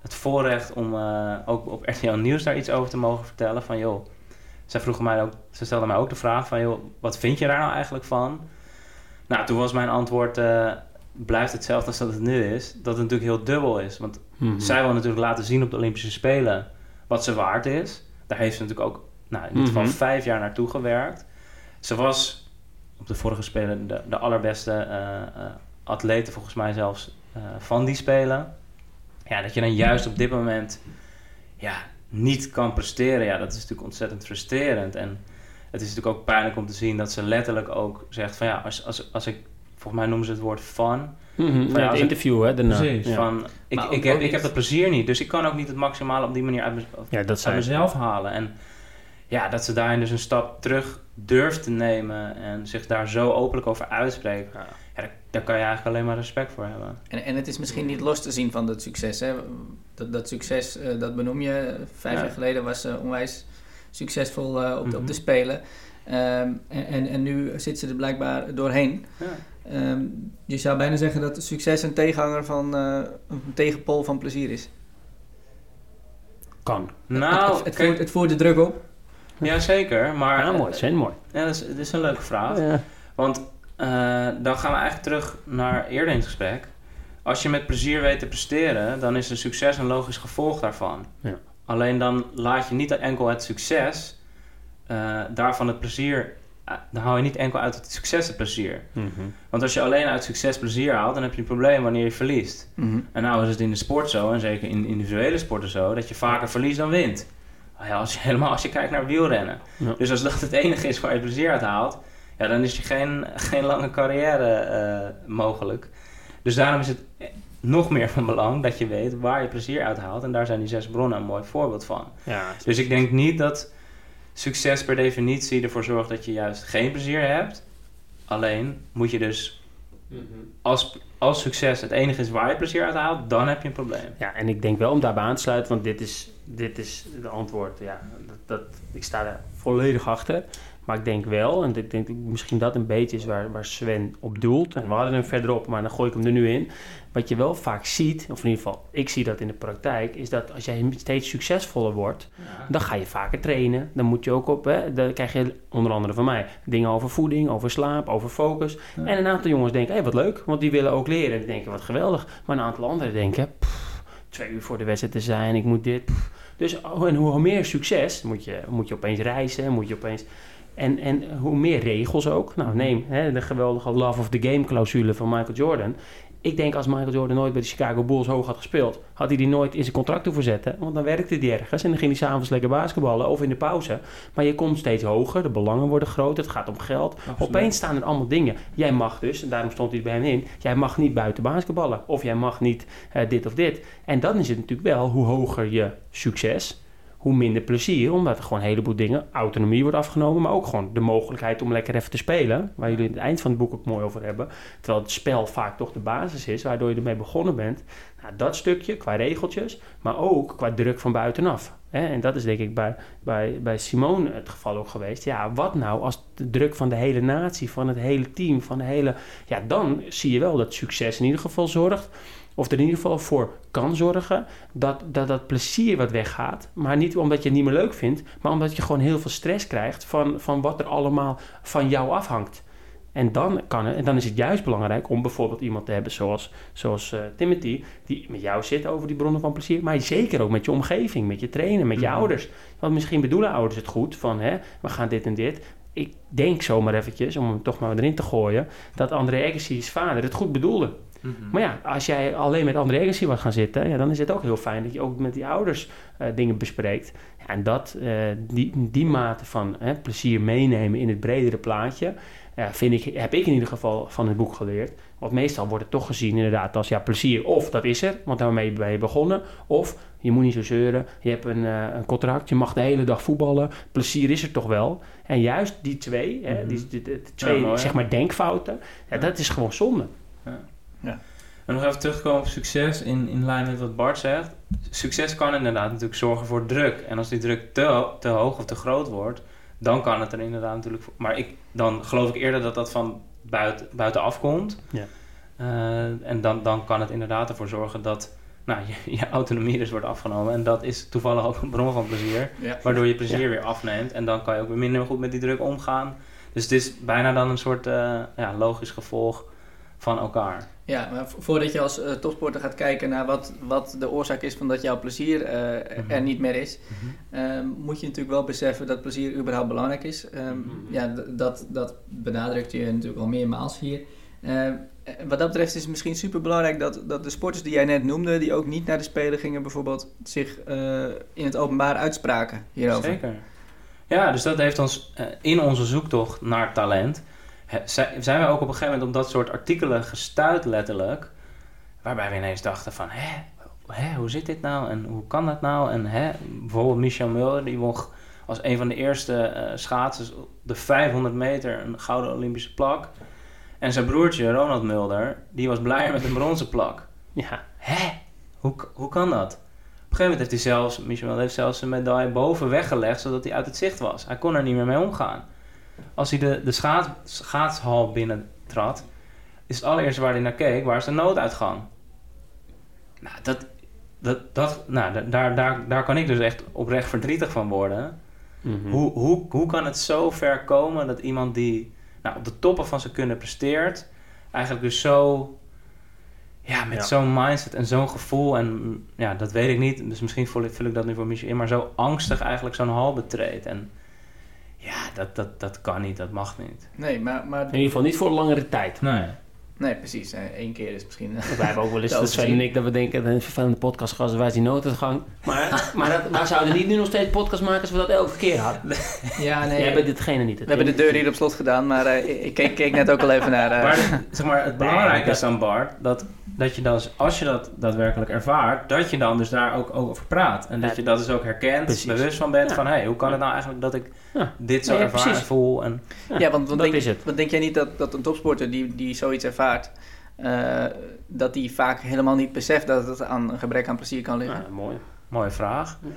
het voorrecht om ook op RTL Nieuws daar iets over te mogen vertellen. Van joh, zij vroegen mij ook, ze stelde mij ook de vraag van joh, wat vind je daar nou eigenlijk van? Nou, toen was mijn antwoord, eh, blijft hetzelfde als dat het nu is. Dat het natuurlijk heel dubbel is. Want Mhm. zij wil natuurlijk laten zien op de Olympische Spelen wat ze waard is. Daar heeft ze natuurlijk ook nou, in ieder geval Mhm. vijf jaar naartoe gewerkt. Ze was op de vorige Spelen de, de allerbeste eh, atlete, volgens mij zelfs, van die Spelen. Ja, dat je dan juist op dit moment ja, niet kan presteren, ja, dat is natuurlijk ontzettend frustrerend. En het is natuurlijk ook pijnlijk om te zien dat ze letterlijk ook zegt van ja, als, als, als ik, volgens mij noemen ze het woord fun, Mhm. Van, Ja, het als interview, hè, daarna. Precies. Ja. Van, ik, Maar ik, heb, ik heb dat plezier niet, dus ik kan ook niet het maximale op die manier uit, ja, dat uit mezelf halen. En ja, dat ze daarin dus een stap terug durft te nemen en zich daar zo openlijk over uitspreekt, Ja. Ja, daar, daar kan je eigenlijk alleen maar respect voor hebben. En, en het is misschien niet los te zien van dat succes. Hè? Dat, dat succes, eh, dat benoem je. Vijf Ja. jaar geleden was ze onwijs succesvol eh, op, de, op de Mhm. Spelen. Ehm, en, en, en nu zit ze er blijkbaar doorheen. Ja. Ehm, je zou bijna zeggen dat succes een tegenhanger van eh, een tegenpol van plezier is. Kan. Nou, het, het, voert, het voert de druk op. ja zeker, maar... Ja, mooi. Sven, mooi. Ja, dat is, dat is een leuke vraag. Ja. Want eh, dan gaan we eigenlijk terug naar eerder in het gesprek. Als je met plezier weet te presteren, dan is een succes een logisch gevolg daarvan. Ja. Alleen dan laat je niet enkel het succes, eh, daarvan het plezier, eh, dan haal je niet enkel uit het succes het plezier. Mhm. Want als je alleen uit succes plezier haalt, dan heb je een probleem wanneer je verliest. En nou is het in de sport zo, en zeker in individuele sporten zo, dat je vaker verliest dan wint. Nou ja, als je, helemaal als je kijkt naar wielrennen. Ja. Dus als dat het enige is waar je plezier uit haalt, ja, dan is je geen, geen lange carrière eh, mogelijk. Dus daarom is het nog meer van belang dat je weet waar je plezier uit haalt. En daar zijn die zes bronnen een mooi voorbeeld van. Ja, Dus ik denk niet dat succes per definitie ervoor zorgt dat je juist geen plezier hebt. Alleen moet je dus Mhm. als, als succes het enige is waar je plezier uit haalt, dan heb je een probleem. Ja, en ik denk wel om daarbij aan te sluiten, want dit is, dit is de antwoord. Ja, dat, dat, ik sta er volledig achter. Maar ik denk wel, en ik denk misschien dat een beetje is waar, waar Sven op doelt. En we hadden hem verderop, maar dan gooi ik hem er nu in. Wat je wel vaak ziet, of in ieder geval, ik zie dat in de praktijk, is dat als jij steeds succesvoller wordt, dan ga je vaker trainen. Dan moet je ook op, hè, dan krijg je onder andere van mij dingen over voeding, over slaap, over focus. Ja. En een aantal jongens denken, hé, wat leuk, want die willen ook leren. En die denken, wat geweldig. Maar een aantal anderen denken, pff, twee uur voor de wedstrijd te zijn, ik moet dit. pff. Dus oh, en hoe meer succes, moet je, moet je opeens reizen, moet je opeens... En, en hoe meer regels ook. Nou, neem hè, de geweldige Love of the Game clausule van Michael Jordan. Ik denk als Michael Jordan nooit bij de Chicago Bulls hoog had gespeeld, had hij die nooit in zijn contract hoeven zetten. Want dan werkte hij ergens en dan ging hij s'avonds lekker basketballen of in de pauze. Maar je komt steeds hoger, de belangen worden groter, het gaat om geld. Absoluut. Opeens staan er allemaal dingen. Jij mag dus, en daarom stond hij bij hem in, jij mag niet buiten basketballen. Of jij mag niet eh, dit of dit. En dan is het natuurlijk wel, hoe hoger je succes, hoe minder plezier. Omdat er gewoon een heleboel dingen, autonomie wordt afgenomen. Maar ook gewoon de mogelijkheid om lekker even te spelen. Waar jullie in het eind van het boek ook mooi over hebben. Terwijl het spel vaak toch de basis is, waardoor je ermee begonnen bent. Nou, dat stukje qua regeltjes, maar ook qua druk van buitenaf. Hè? En dat is denk ik bij, bij, bij Simone het geval ook geweest. Ja, wat nou als de druk van de hele natie, van het hele team, van de hele... Ja, dan zie je wel dat succes in ieder geval zorgt of er in ieder geval voor kan zorgen dat, dat dat plezier wat weggaat. Maar niet omdat je het niet meer leuk vindt, maar omdat je gewoon heel veel stress krijgt van, van wat er allemaal van jou afhangt. En dan, kan en dan is het juist belangrijk om bijvoorbeeld iemand te hebben zoals, zoals eh, Timothy, die met jou zit over die bronnen van plezier, maar zeker ook met je omgeving, met je trainer, met je Mhm. ouders. Want misschien bedoelen ouders het goed van, hè, we gaan dit en dit. Ik denk zomaar eventjes, om hem toch maar erin te gooien, dat André Agassi's vader het goed bedoelde. Mhm. Maar ja, als jij alleen met André Agassi was gaan zitten, ja, dan is het ook heel fijn dat je ook met die ouders eh, dingen bespreekt. Ja, en dat, eh, die, die mate van hè, plezier meenemen in het bredere plaatje, ja, vind ik, heb ik in ieder geval van het boek geleerd. Want meestal wordt het toch gezien inderdaad als ja, plezier of dat is er, want daarmee ben je begonnen. Of je moet niet zo zeuren, je hebt een, eh, een contract, je mag de hele dag voetballen, plezier is er toch wel. En juist die twee, hè, Mhm. die, die- die- die twee Ja, mooi, zeg maar denkfouten, ja, Ja. dat is gewoon zonde. En nog even terugkomen op succes in, in lijn met wat Bart zegt. Succes kan inderdaad natuurlijk zorgen voor druk. En als die druk te, te hoog of te groot wordt, dan kan het er inderdaad natuurlijk voor. Maar ik, dan geloof ik eerder dat dat van buiten, buitenaf komt. Ja. Eh, en dan, dan kan het inderdaad ervoor zorgen dat nou, je, je autonomie dus wordt afgenomen. En dat is toevallig ook een bron van plezier. Ja. Waardoor je plezier weer afneemt. En dan kan je ook weer minder goed met die druk omgaan. Dus het is bijna dan een soort eh, ja, logisch gevolg van elkaar. Ja, maar vo- voordat je als eh, topsporter gaat kijken naar wat, wat de oorzaak is van dat jouw plezier eh, Mhm. er niet meer is, ehm, moet je natuurlijk wel beseffen dat plezier überhaupt belangrijk is. Ehm, Mhm. Ja, dat, dat benadrukt je natuurlijk al meermaals hier. Ehm, eh, wat dat betreft is het misschien super belangrijk dat, dat de sporters die jij net noemde, die ook niet naar de Spelen gingen, bijvoorbeeld zich in het openbaar uitspraken hierover. Zeker. Ja, dus dat heeft ons in onze zoektocht naar talent. Zijn we ook op een gegeven moment op dat soort artikelen gestuurd, letterlijk. Waarbij we ineens dachten: van, hè, hè, hoe zit dit nou en hoe kan dat nou? En hè, bijvoorbeeld Michel Mulder, die won als een van de eerste eh, schaatsers op de 500 meter een gouden Olympische plak. En zijn broertje Ronald Mulder, die was blijer met een bronzen plak. Ja, Hè? Hoe, hoe kan dat? Op een gegeven moment heeft hij zelfs, Michel heeft zelfs zijn medaille boven weggelegd, zodat hij uit het zicht was. Hij kon er niet meer mee omgaan. Als hij de, de schaats, schaatshal binnentrad, is het allereerste waar hij naar keek, waar is de nooduitgang? Nou, dat, dat, dat, nou da- daar, daar, daar kan ik dus echt oprecht verdrietig van worden. Mhm. Hoe, hoe, hoe kan het zo ver komen dat iemand die nou, op de toppen van zijn kunnen presteert, eigenlijk dus zo, ja, met Ja. zo'n mindset en zo'n gevoel, en ja, dat weet ik niet, dus misschien vul ik, vul ik dat nu voor Michel in, maar zo angstig eigenlijk zo'n hal betreedt. En ja, dat, dat, dat kan niet, dat mag niet. Nee, maar, maar In ieder geval niet voor langere tijd. Nee. Nee, precies. Eén keer is misschien. Wij hebben ook wel eens, Dat is Sven en ik, dat we denken, een vervelende podcast gehad, wij zien nooduitgang. Maar, maar dat, we zouden niet nu nog steeds podcast maken als we dat elke keer hadden. ja, nee. Jij bent ditgene niet. We hebben de deur hier op slot gedaan, maar eh, ik keek, keek net ook al even naar. eh, Maar zeg maar, het Nee, belangrijke dat- is dan, Bart, dat, dat je dan, als je dat daadwerkelijk ervaart, dat je dan dus daar ook, ook over praat. En dat je dat dus ook herkent, precies. bewust van bent Ja. van, hé, hey, hoe kan het nou eigenlijk dat ik Ja. dit zo Nee, ervaar en precies. voel? En, ja, want, want, dat denk, is het. want denk jij niet dat, dat een topsporter die, die zoiets ervaart, eh, dat die vaak helemaal niet beseft dat het aan een gebrek aan plezier kan liggen? Ja, mooi. mooie vraag. Ja.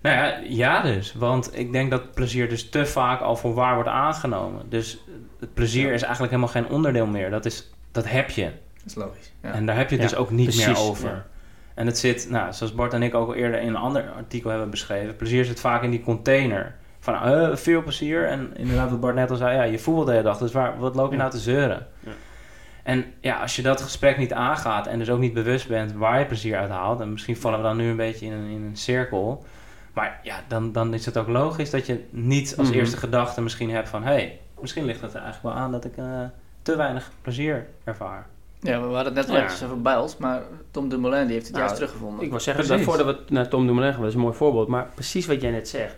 Nou ja, ja dus. Want ik denk dat plezier dus te vaak al voor waar wordt aangenomen. Dus het plezier is eigenlijk helemaal geen onderdeel meer. Dat, is, dat heb je. Dat is logisch. Ja. En daar heb je het Ja, dus ook niet meer over. ja. En het zit, nou, zoals Bart en ik ook al eerder in een ander artikel hebben beschreven, plezier zit vaak in die container. Van eh, veel plezier. En inderdaad, wat Bart net al zei, ja, je voelt de hele dag. Dus waar, wat loop je Ja. nou te zeuren? En ja, als je dat gesprek niet aangaat en dus ook niet bewust bent waar je plezier uit haalt, en misschien vallen we dan nu een beetje in een, in een cirkel, maar ja, dan, dan is het ook logisch dat je niet als Mhm. eerste gedachte misschien hebt van, hé, hey, misschien ligt het er eigenlijk wel aan dat ik eh, te weinig plezier ervaar. Ja, we hadden het net Ja. over Biles, maar Tom Dumoulin die heeft het Nou, juist teruggevonden. Ik wil zeggen, Precies. dat voordat we naar Tom Dumoulin gaan, dat is een mooi voorbeeld. Maar precies wat jij net zegt.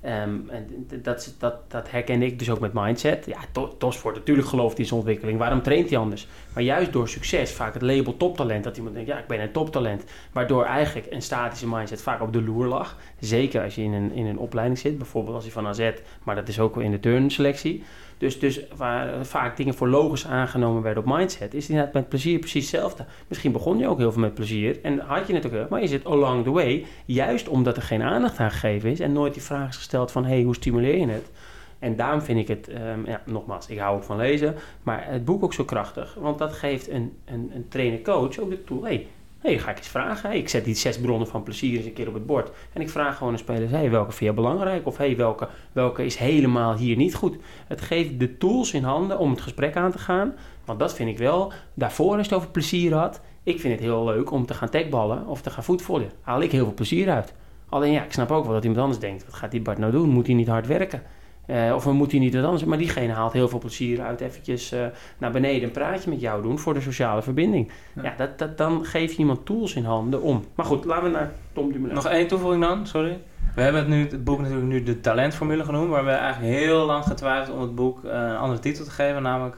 Ehm, en dat, dat, herken ik dus ook met mindset. Ja, To- Topsport, natuurlijk gelooft in zijn ontwikkeling. Waarom traint hij anders? Maar juist door succes, vaak het label toptalent, dat iemand denkt, ja, ik ben een toptalent. Waardoor eigenlijk een statische mindset vaak op de loer lag. Zeker als je in een, in een opleiding zit, bijvoorbeeld als je van AZ, maar dat is ook wel in de turnselectie. Dus, dus waar vaak dingen voor logisch aangenomen werden op mindset, is inderdaad met plezier precies hetzelfde. Misschien begon je ook heel veel met plezier en had je het ook maar je zit along the way, juist omdat er geen aandacht aan gegeven is en nooit die vraag is gesteld van, hey, hoe stimuleer je het? En daarom vind ik het, ehm, ja, nogmaals, ik hou ook van lezen, maar het boek ook zo krachtig, want dat geeft een, een, een trainer-coach ook de tool, hey, hey, ga ik eens vragen. Ik zet die zes bronnen van plezier eens een keer op het bord. En ik vraag gewoon een speler, hey, welke vind je belangrijk? Of hey, welke, welke is helemaal hier niet goed? Het geeft de tools in handen om het gesprek aan te gaan. Want dat vind ik wel. Daarvoor je het over plezier had. Ik vind het heel leuk om te gaan tagballen of te gaan voetvollen. Haal ik heel veel plezier uit. Alleen ja, ik snap ook wel dat iemand anders denkt. Wat gaat die Bart nou doen? Moet hij niet hard werken? Eh, of moet hij niet wat anders? Maar diegene haalt heel veel plezier uit eventjes eh, naar beneden een praatje met jou doen voor de sociale verbinding. Ja. Ja, dat, dat, dan geef je iemand tools in handen om. Maar goed, laten we naar Tom Dumoulin. Nog één toevoeging dan, sorry. We hebben het, nu, het boek natuurlijk nu de talentformule genoemd, maar we hebben eigenlijk heel lang getwijfeld om het boek eh, een andere titel te geven, namelijk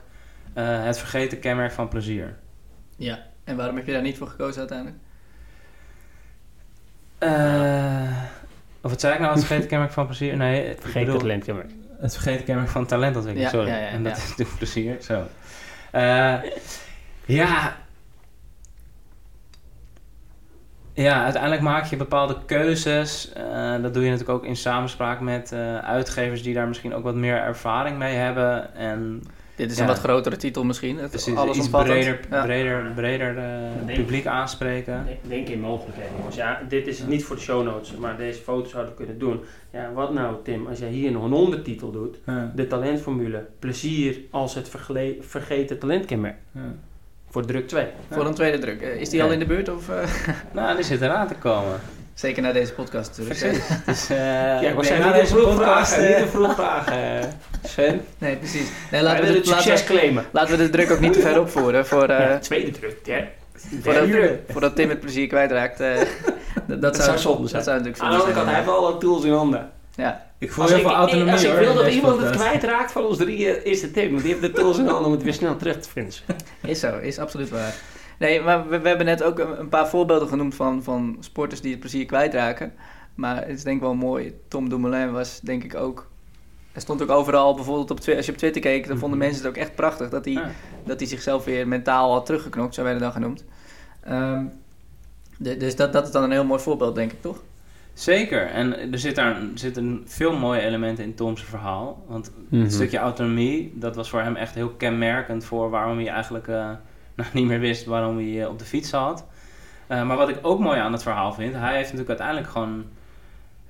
eh, Het vergeten kenmerk van plezier. Ja, en waarom heb je daar niet voor gekozen uiteindelijk? Eh, of wat zei ik nou, het vergeten kenmerk van plezier? Nee, ik Vergeet bedoel, het talentkenmerk. Het vergeten kenmerk van talentontwikkeling, sorry. en dat is natuurlijk plezier, zo. Eh, ja. Ja, uiteindelijk maak je bepaalde keuzes. Eh, dat doe je natuurlijk ook in samenspraak met eh, uitgevers die daar misschien ook wat meer ervaring mee hebben. En Dit is Ja. een wat grotere titel misschien. Het precies alles iets breder, Ja. breder, breder eh, publiek aanspreken. Denk- Denk in mogelijkheden, jongens. Ja, dit is niet voor de show notes, maar deze foto's zouden we kunnen doen. Ja, wat nou, Tim, als jij hier nog een ondertitel doet? Ja, De talentformule. Plezier als het vergeten talentkenmerk. ja. Voor druk 2. Voor een tweede druk. Eh, is die Ja. al in de buurt? Of, eh, Nou, die zit eraan te komen. Zeker na deze podcast natuurlijk. Precies. Dus, eh, Ja, was zijn niet deze vroeg podcast, vragen. eh, Niet een vroeg vragen, Sven. Nee, precies. Nee, laten, we willen de, het succes laten, we, claimen. laten we de druk ook niet te ver opvoeren. Voor, eh, ja, tweede druk. Ja. voordat, voordat Tim het plezier kwijtraakt. eh, dat, dat, zou zonde zijn. Dat zou natuurlijk Aan de andere kant, hij heeft alle tools in handen. Ja, Ik voel Als heel ik, veel autonomie als ik hoor, wil dat iemand het kwijtraakt van ons drieën, is het Tim. Want die heeft de tools in handen om het weer snel terug te vinden. is zo. Is absoluut waar. Nee, maar we, we hebben net ook een, een paar voorbeelden genoemd van, van sporters die het plezier kwijtraken. Maar het is denk ik wel mooi. Tom Dumoulin was denk ik ook... Hij stond ook overal, bijvoorbeeld op, als je op Twitter keek, dan vonden Mhm. mensen het ook echt prachtig dat hij, Ja. dat hij zichzelf weer mentaal had teruggeknokt, zo werden dan genoemd. Ehm, de- dus dat, dat is dan een heel mooi voorbeeld, denk ik, toch? Zeker, en er zit daar er zitten veel mooie elementen in Tom's verhaal. Want Mhm. het stukje autonomie, dat was voor hem echt heel kenmerkend voor waarom hij eigenlijk eh, nou, niet meer wist waarom hij eh, op de fiets zat. Eh, maar wat ik ook mooi aan het verhaal vind, hij heeft natuurlijk uiteindelijk gewoon,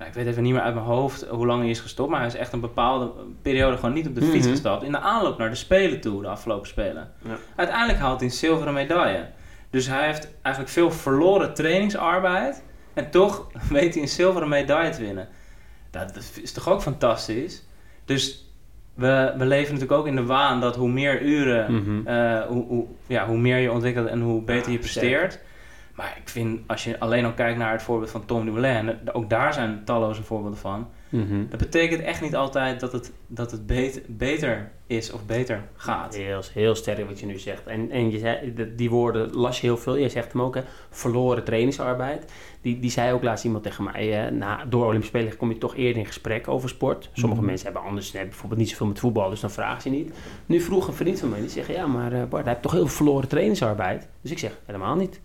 ik weet even niet meer uit mijn hoofd hoe lang hij is gestopt, maar hij is echt een bepaalde periode gewoon niet op de fiets Mhm. gestapt in de aanloop naar de Spelen toe, de afgelopen Spelen. Ja. Uiteindelijk haalt hij een zilveren medaille. Dus hij heeft eigenlijk veel verloren trainingsarbeid. En toch weet hij een zilveren medaille te winnen. Dat is toch ook fantastisch? Dus we, we leven natuurlijk ook in de waan dat hoe meer uren, Mhm. eh, hoe, hoe, ja, hoe meer je ontwikkelt en hoe beter Ja, je presteert. Maar ik vind, als je alleen al kijkt naar het voorbeeld van Tom Dumoulin, en ook daar zijn talloze voorbeelden van. Mhm. Dat betekent echt niet altijd dat het, dat het beter, beter is of beter gaat. Heel, heel sterk wat je nu zegt. En, en je zei, die woorden las je heel veel. Je zegt hem ook, hè, verloren trainingsarbeid. Die, die zei ook laatst iemand tegen mij, hè, na, door Olympische Spelen kom je toch eerder in gesprek over sport. Sommige Mhm. mensen hebben anders, hebben bijvoorbeeld niet zoveel met voetbal, dus dan vragen ze niet. Nu vroeg een vriend van mij, die zegt, ja maar eh, Bart, hij heeft toch heel veel verloren trainingsarbeid? Dus ik zeg, helemaal niet.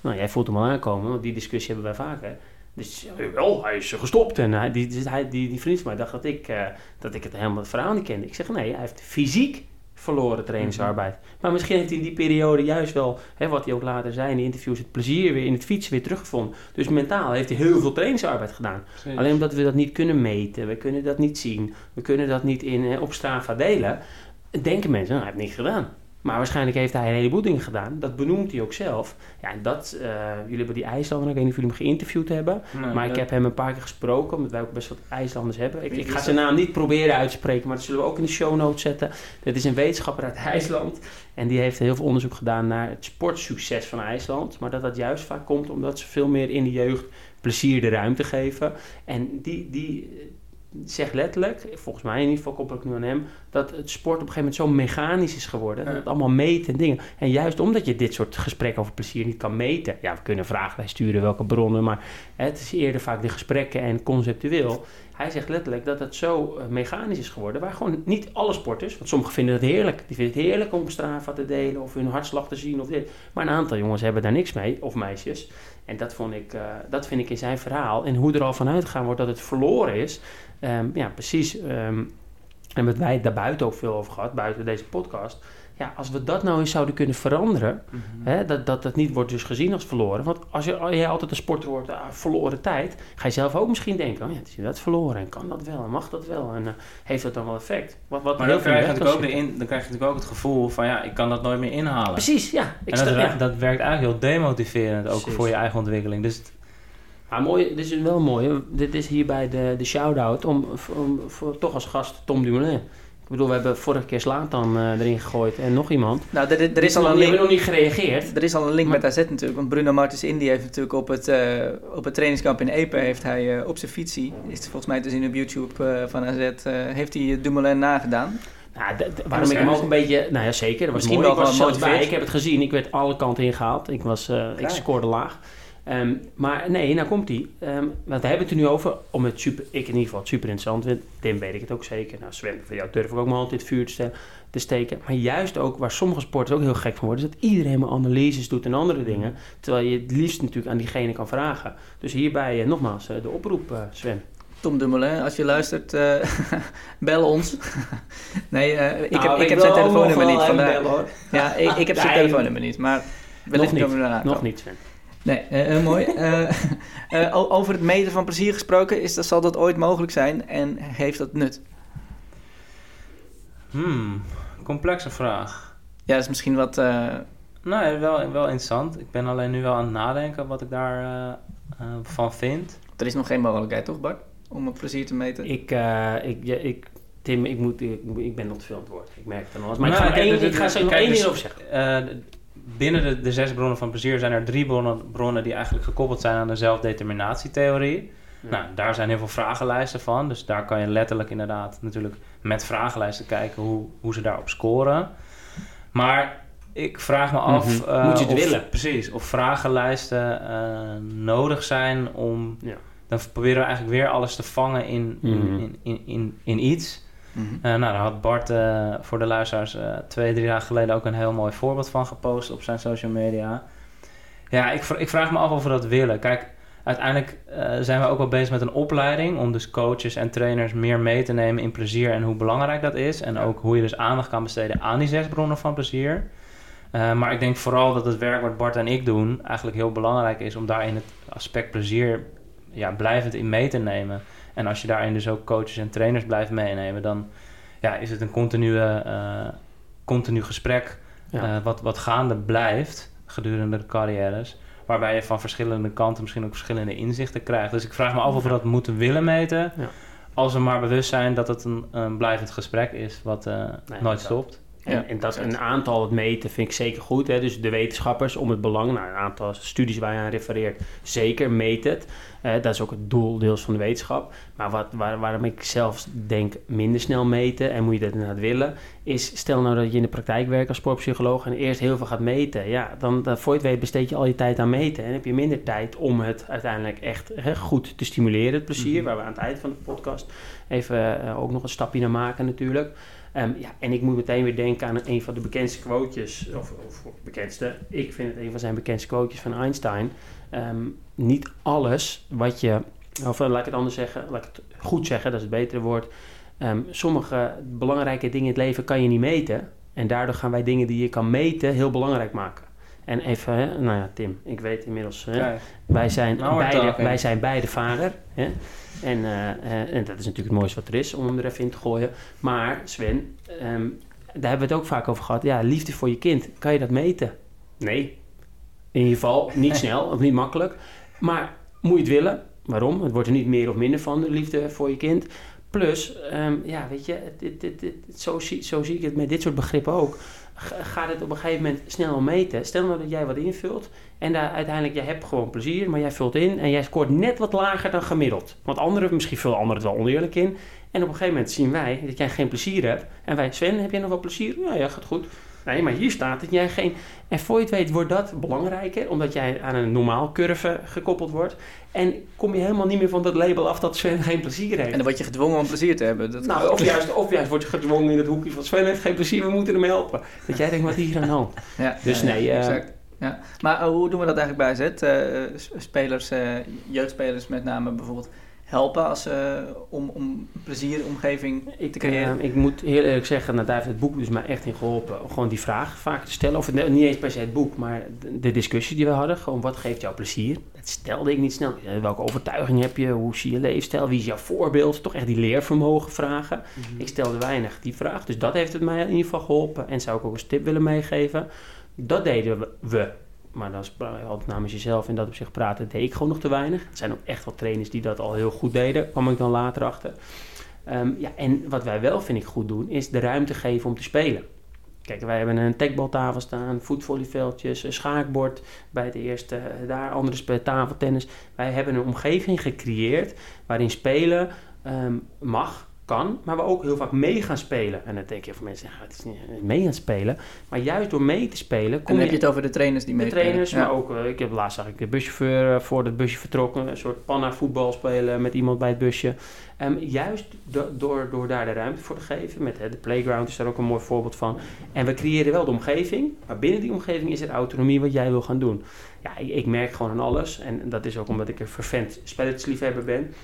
Nou, jij voelt hem al aankomen, want die discussie hebben wij vaker. Dus ja, wel, hij is gestopt. En hij, die, die, die vriend van mij dacht dat ik, eh, dat ik het helemaal het verhaal niet kende. Ik zeg, nee, hij heeft fysiek verloren trainingsarbeid. Maar misschien heeft hij in die periode juist wel, hè, wat hij ook later zei in de interviews, het plezier weer in het fietsen weer teruggevonden. Dus mentaal heeft hij heel veel trainingsarbeid gedaan. Alleen omdat we dat niet kunnen meten, we kunnen dat niet zien, we kunnen dat niet in, eh, op Strava delen, denken mensen, nou, hij heeft niks gedaan. Maar waarschijnlijk heeft hij een heleboel dingen gedaan. Dat benoemt hij ook zelf. Ja, en dat, uh, jullie hebben die IJslander, ik weet niet of jullie hem geïnterviewd hebben. Nee, maar ik dat- heb hem een paar keer gesproken, omdat wij ook best wat IJslanders hebben. Ik, ik ga zijn naam niet proberen uit te spreken, maar dat zullen we ook in de show notes zetten. Dit is een wetenschapper uit IJsland. En die heeft heel veel onderzoek gedaan naar het sportsucces van IJsland. Maar dat dat juist vaak komt omdat ze veel meer in de jeugd plezier de ruimte geven. En die, die zegt letterlijk, volgens mij in ieder geval koppel ik nu aan hem, dat het sport op een gegeven moment zo mechanisch is geworden. Ja. Dat het allemaal meten en dingen. En juist omdat je dit soort gesprekken over plezier niet kan meten. Ja, we kunnen vragen bij sturen welke bronnen, maar het is eerder vaak de gesprekken en conceptueel. Hij zegt letterlijk dat het zo eh, mechanisch is geworden, waar gewoon niet alle sporters, want sommigen vinden het heerlijk. Die vinden het heerlijk om Strava te delen of hun hartslag te zien of dit. Maar een aantal jongens hebben daar niks mee, of meisjes. En dat, vond ik, eh, dat vind ik in zijn verhaal. En hoe er al vanuit gegaan wordt dat het verloren is. Ehm, ja, precies. ehm, en met wij het daar buiten ook veel over gehad, buiten deze podcast. Ja, als we dat nou eens zouden kunnen veranderen, Mhm. hè, dat, dat dat niet wordt dus gezien als verloren. Want als je, als jij altijd een sporter wordt, ah, verloren tijd, ga je zelf ook misschien denken, oh ja, het is dat verloren en kan dat wel en mag dat wel en eh, heeft dat dan wel effect? Wat, wat Maar dan krijg, je ook de in, dan krijg je natuurlijk ook het gevoel van ja, ik kan dat nooit meer inhalen. Precies, ja. Ik en dat, ja. dat werkt eigenlijk heel demotiverend, ook Precies. voor je eigen ontwikkeling. Dus het- Maar mooi, dit is wel mooi. Dit is hierbij de, de shout-out om, om, voor toch als gast Tom Dumoulin. Ik bedoel, we hebben vorige keer Slatan eh erin gegooid en nog iemand. Nou, er, er is al een hebben link. nog niet gereageerd. Er is al een link Maar- met AZ natuurlijk, want Bruno Martens Indy heeft natuurlijk op het, eh, op het trainingskamp in Epe heeft hij eh, op zijn fietsie, is volgens mij te zien op YouTube van AZ, heeft hij Dumoulin nagedaan. Nou, waarom ik hem ook een beetje... Nou ja, zeker. Dat was Misschien mooi. wel ik was zelfs bij. Ik heb het gezien. Ik werd alle kanten ingehaald. Ik, was, ik scoorde laag. Ehm, maar nee, nou komt hij. want we hebben het er nu over om het super... Ik in ieder geval het super interessant vind. Tim weet ik het ook zeker. Nou, Sven, van jou durf ik ook in het vuur te, te steken. Maar juist ook waar sommige sporters ook heel gek van worden... is dat iedereen maar analyses doet en andere dingen. Terwijl je het liefst natuurlijk aan diegene kan vragen. Dus hierbij eh, nogmaals eh, de oproep, eh, Sven. Tom Dumoulin, als je luistert, bel ons. nee, ik Nou, heb, ik heb zijn telefoonnummer nog niet vandaag. even bellen, hoor. Ja, ik, ik heb zijn telefoonnummer niet, maar wellicht niet. we daarna Nog niet, Sven. Nee, eh, eh, mooi. Eh, eh, over het meten van plezier gesproken, is dat, zal dat ooit mogelijk zijn en heeft dat nut? hmm, complexe vraag. Ja, dat is misschien wat... eh, Nee, wel, wel interessant. Ik ben alleen nu wel aan het nadenken wat ik daarvan van van vind. er is nog geen mogelijkheid, toch Bart? Om het plezier te meten? Ik, eh, ik, ja, ik, Tim, ik, moet, ik, ik ben nog te veel aan het woord. Ik merk het dan al. eens. Maar ik Nou, ga, er kijk, één, dus- ik ga er nog kijk, één dus- ding over zeggen. Eh, binnen de, de zes bronnen van plezier zijn er drie bronnen, bronnen die eigenlijk gekoppeld zijn aan de zelfdeterminatietheorie. Nou, daar zijn heel veel vragenlijsten van. Dus daar kan je letterlijk inderdaad natuurlijk met vragenlijsten kijken hoe, hoe ze daarop scoren. Maar ik vraag me af... Mhm. eh, Moet je het of, willen? Precies. Of vragenlijsten eh, nodig zijn om... Ja. Dan proberen we eigenlijk weer alles te vangen in, in, Mhm. in, in, in, in iets. Mhm. Eh, nou, daar had Bart eh, voor de luisteraars eh, twee, drie dagen geleden ook een heel mooi voorbeeld van gepost op zijn social media. Ja, ik, ik vraag me af of we dat willen. Kijk, uiteindelijk zijn we ook wel bezig met een opleiding om dus coaches en trainers meer mee te nemen in plezier en hoe belangrijk dat is. En ook hoe je dus aandacht kan besteden aan die zes bronnen van plezier. Maar ik denk vooral dat het werk wat Bart en ik doen eigenlijk heel belangrijk is om daarin het aspect plezier ja, blijvend in mee te nemen. En als je daarin dus ook coaches en trainers blijft meenemen, dan ja, is het een continue, eh, continu gesprek Ja. eh, wat, wat gaande blijft gedurende de carrières. Waarbij je van verschillende kanten misschien ook verschillende inzichten krijgt. Dus ik vraag me af of we dat moeten willen meten. Ja. Als we maar bewust zijn dat het een, een blijvend gesprek is wat eh, nooit stopt. En, Ja, en dat een aantal het meten vind ik zeker goed. Hè? Dus de wetenschappers om het belang, nou, een aantal studies waar je aan refereert, zeker meet het. Eh, dat is ook het doel deels van de wetenschap. Maar wat, waar, waarom ik zelf denk minder snel meten en moet je dat inderdaad willen, is stel nou dat je in de praktijk werkt als sportpsycholoog en eerst heel veel gaat meten. Ja, dan, dan voor je het weet besteed je al je tijd aan meten en heb je minder tijd om het uiteindelijk echt hè, goed te stimuleren, het plezier, Mhm. waar we aan het eind van de podcast even eh, ook nog een stapje naar maken natuurlijk. Ehm, ja, en ik moet meteen weer denken aan een van de bekendste quotejes, of, of bekendste, ik vind het een van zijn bekendste quotejes van Einstein. Ehm, niet alles wat je, of eh, laat ik het anders zeggen, laat ik het goed zeggen, dat is het betere woord. Ehm, sommige belangrijke dingen in het leven kan je niet meten. En daardoor gaan wij dingen die je kan meten heel belangrijk maken. En even, hè, nou ja, Tim, ik weet inmiddels, hè, wij zijn, Nou, beide, wij zijn beide vader. Hè? En, eh, eh, en dat is natuurlijk het mooiste wat er is, om hem er even in te gooien. Maar Sven, ehm, daar hebben we het ook vaak over gehad. Ja, liefde voor je kind, kan je dat meten? Nee. In ieder geval niet snel of niet makkelijk. Maar moet je het willen? Waarom? Het wordt er niet meer of minder van, de liefde voor je kind. Plus, ehm, ja, weet je, dit, dit, dit, zo, zie, zo zie ik het met dit soort begrippen ook. Gaat het op een gegeven moment snel meten? Stel nou dat jij wat invult en daar uiteindelijk, jij hebt gewoon plezier, maar jij vult in en jij scoort net wat lager dan gemiddeld. Want anderen, misschien vullen anderen het wel oneerlijk in. En op een gegeven moment zien wij dat jij geen plezier hebt. En wij, Sven, heb jij nog wel plezier? Ja, ja, gaat goed. Nee, maar hier staat dat jij geen... En voor je het weet wordt dat belangrijker, omdat jij aan een normaal curve gekoppeld wordt. En kom je helemaal niet meer van dat label af dat Sven geen plezier heeft. En dan word je gedwongen om plezier te hebben. Dat nou, of juist, of juist word je gedwongen in het hoekje van Sven heeft geen plezier, we moeten hem helpen. Dat jij denkt, wat hier aan de hand? Ja, dus nee... Uh, exact. Ja. Maar uh, hoe doen we dat eigenlijk bij? Uh, spelers, jeugdspelers met name bijvoorbeeld helpen als, uh, om, om plezieromgeving ik, te creëren? Uh, ik moet heel eerlijk zeggen, nou, daar heeft het boek dus mij echt in geholpen. Om gewoon die vraag vaak te stellen. Of het, niet eens per se het boek, maar de, de, discussie die we hadden. Gewoon, wat geeft jou plezier? Dat stelde ik niet snel. Welke overtuiging heb je? Hoe zie je leefstijl? Wie is jouw voorbeeld? Toch echt die leervermogen vragen. Mm -hmm. Ik stelde weinig die vraag. Dus dat heeft het mij in ieder geval geholpen. En zou ik ook een tip willen meegeven. Dat deden we maar is altijd namens jezelf en dat op zich praten deed ik gewoon nog te weinig. Er zijn ook echt wel trainers die dat al heel goed deden, kwam ik dan later achter. Um, ja, en wat wij wel, vind ik, goed doen, is de ruimte geven om te spelen. Kijk, wij hebben een tekbaltafel staan, voetvolleyveldjes, een schaakbord bij het eerste, daar andere tafeltennis. Wij hebben een omgeving gecreëerd waarin spelen um, mag, kan, maar we ook heel vaak mee gaan spelen. En dan denk je van mensen, ja, het is niet mee gaan spelen. Maar juist door mee te spelen... Kom en dan heb je het over de trainers die mee De trainers, ja. maar ook... Uh, ik heb laatst zag ik de buschauffeur uh, voor het busje vertrokken. Een soort panna voetbal spelen met iemand bij het busje. Um, juist do door, door daar de ruimte voor te geven. Met de playground is daar ook een mooi voorbeeld van. En we creëren wel de omgeving. Maar binnen die omgeving is er autonomie wat jij wil gaan doen. Ja, ik, ik merk gewoon aan alles. En dat is ook omdat ik een vervent spelletjesliefhebber ben.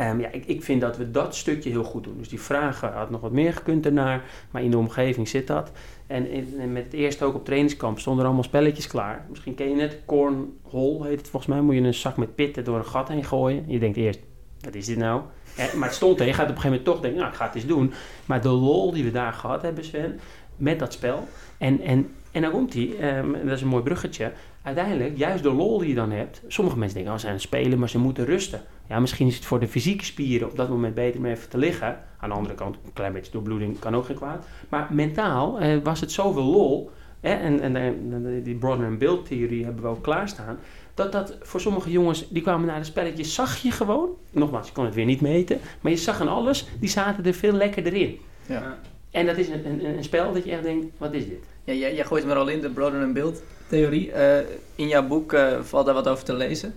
Um, ja, ik, ik vind dat we dat stukje heel goed doen. Dus die vragen had nog wat meer gekund ernaar, maar in de omgeving zit dat. En, en met het eerste ook op trainingskamp stonden er allemaal spelletjes klaar. Misschien ken je het, cornhole heet het volgens mij. Moet je een zak met pitten door een gat heen gooien. Je denkt eerst, wat is dit nou? Eh, maar het stond er. Je gaat op een gegeven moment toch denken, nou ik ga het eens doen. Maar de lol die we daar gehad hebben Sven, met dat spel. En, en, en dan komt hij, um, dat is een mooi bruggetje. Uiteindelijk, juist de lol die je dan hebt. Sommige mensen denken, oh, ze zijn spelen, maar ze moeten rusten. Ja, misschien is het voor de fysieke spieren op dat moment beter om even te liggen. Aan de andere kant, een klein beetje doorbloeding kan ook geen kwaad. Maar mentaal eh, was het zoveel lol. Hè, en, en, en die Bronner en Bill theorie hebben we ook klaarstaan. Dat dat voor sommige jongens, die kwamen naar de spelletjes, zag je gewoon. Nogmaals, je kon het weer niet meten. Maar je zag aan alles, die zaten er veel lekkerder in. Ja. En dat is een, een, een spel dat je echt denkt, wat is dit? Ja, jij, jij gooit hem er al in, de Bronner en Bill theorie. Uh, in jouw boek uh, valt daar wat over te lezen.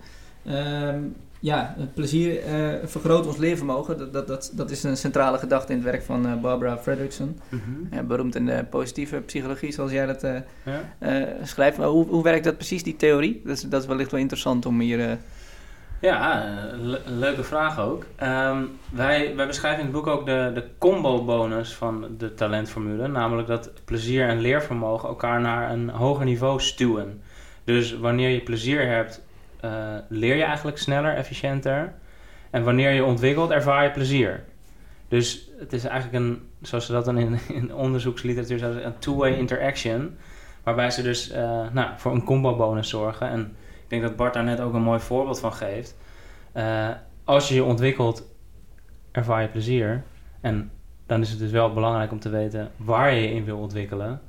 Um, ja, plezier uh, vergroot ons leervermogen. Dat, dat, dat, dat is een centrale gedachte in het werk van Barbara Fredrickson. Uh, beroemd in de positieve psychologie, zoals jij dat ja. schrijft. Maar hoe, hoe werkt dat precies, die theorie? Dat is, dat is wellicht wel interessant om hier... Ja, le leuke vraag ook. Um, wij, wij beschrijven in het boek ook de, de combo-bonus van de talentformule. Namelijk dat plezier en leervermogen elkaar naar een hoger niveau stuwen. Dus wanneer je plezier hebt uh, leer je eigenlijk sneller, efficiënter. En wanneer je ontwikkelt, ervaar je plezier. Dus het is eigenlijk een, zoals ze dat dan in, in onderzoeksliteratuur zeggen, een two-way interaction. Waarbij ze dus uh, nou, voor een combo-bonus zorgen. En ik denk dat Bart daar net ook een mooi voorbeeld van geeft. Uh, als je je ontwikkelt, ervaar je plezier. En dan is het dus wel belangrijk om te weten waar je je in wil ontwikkelen.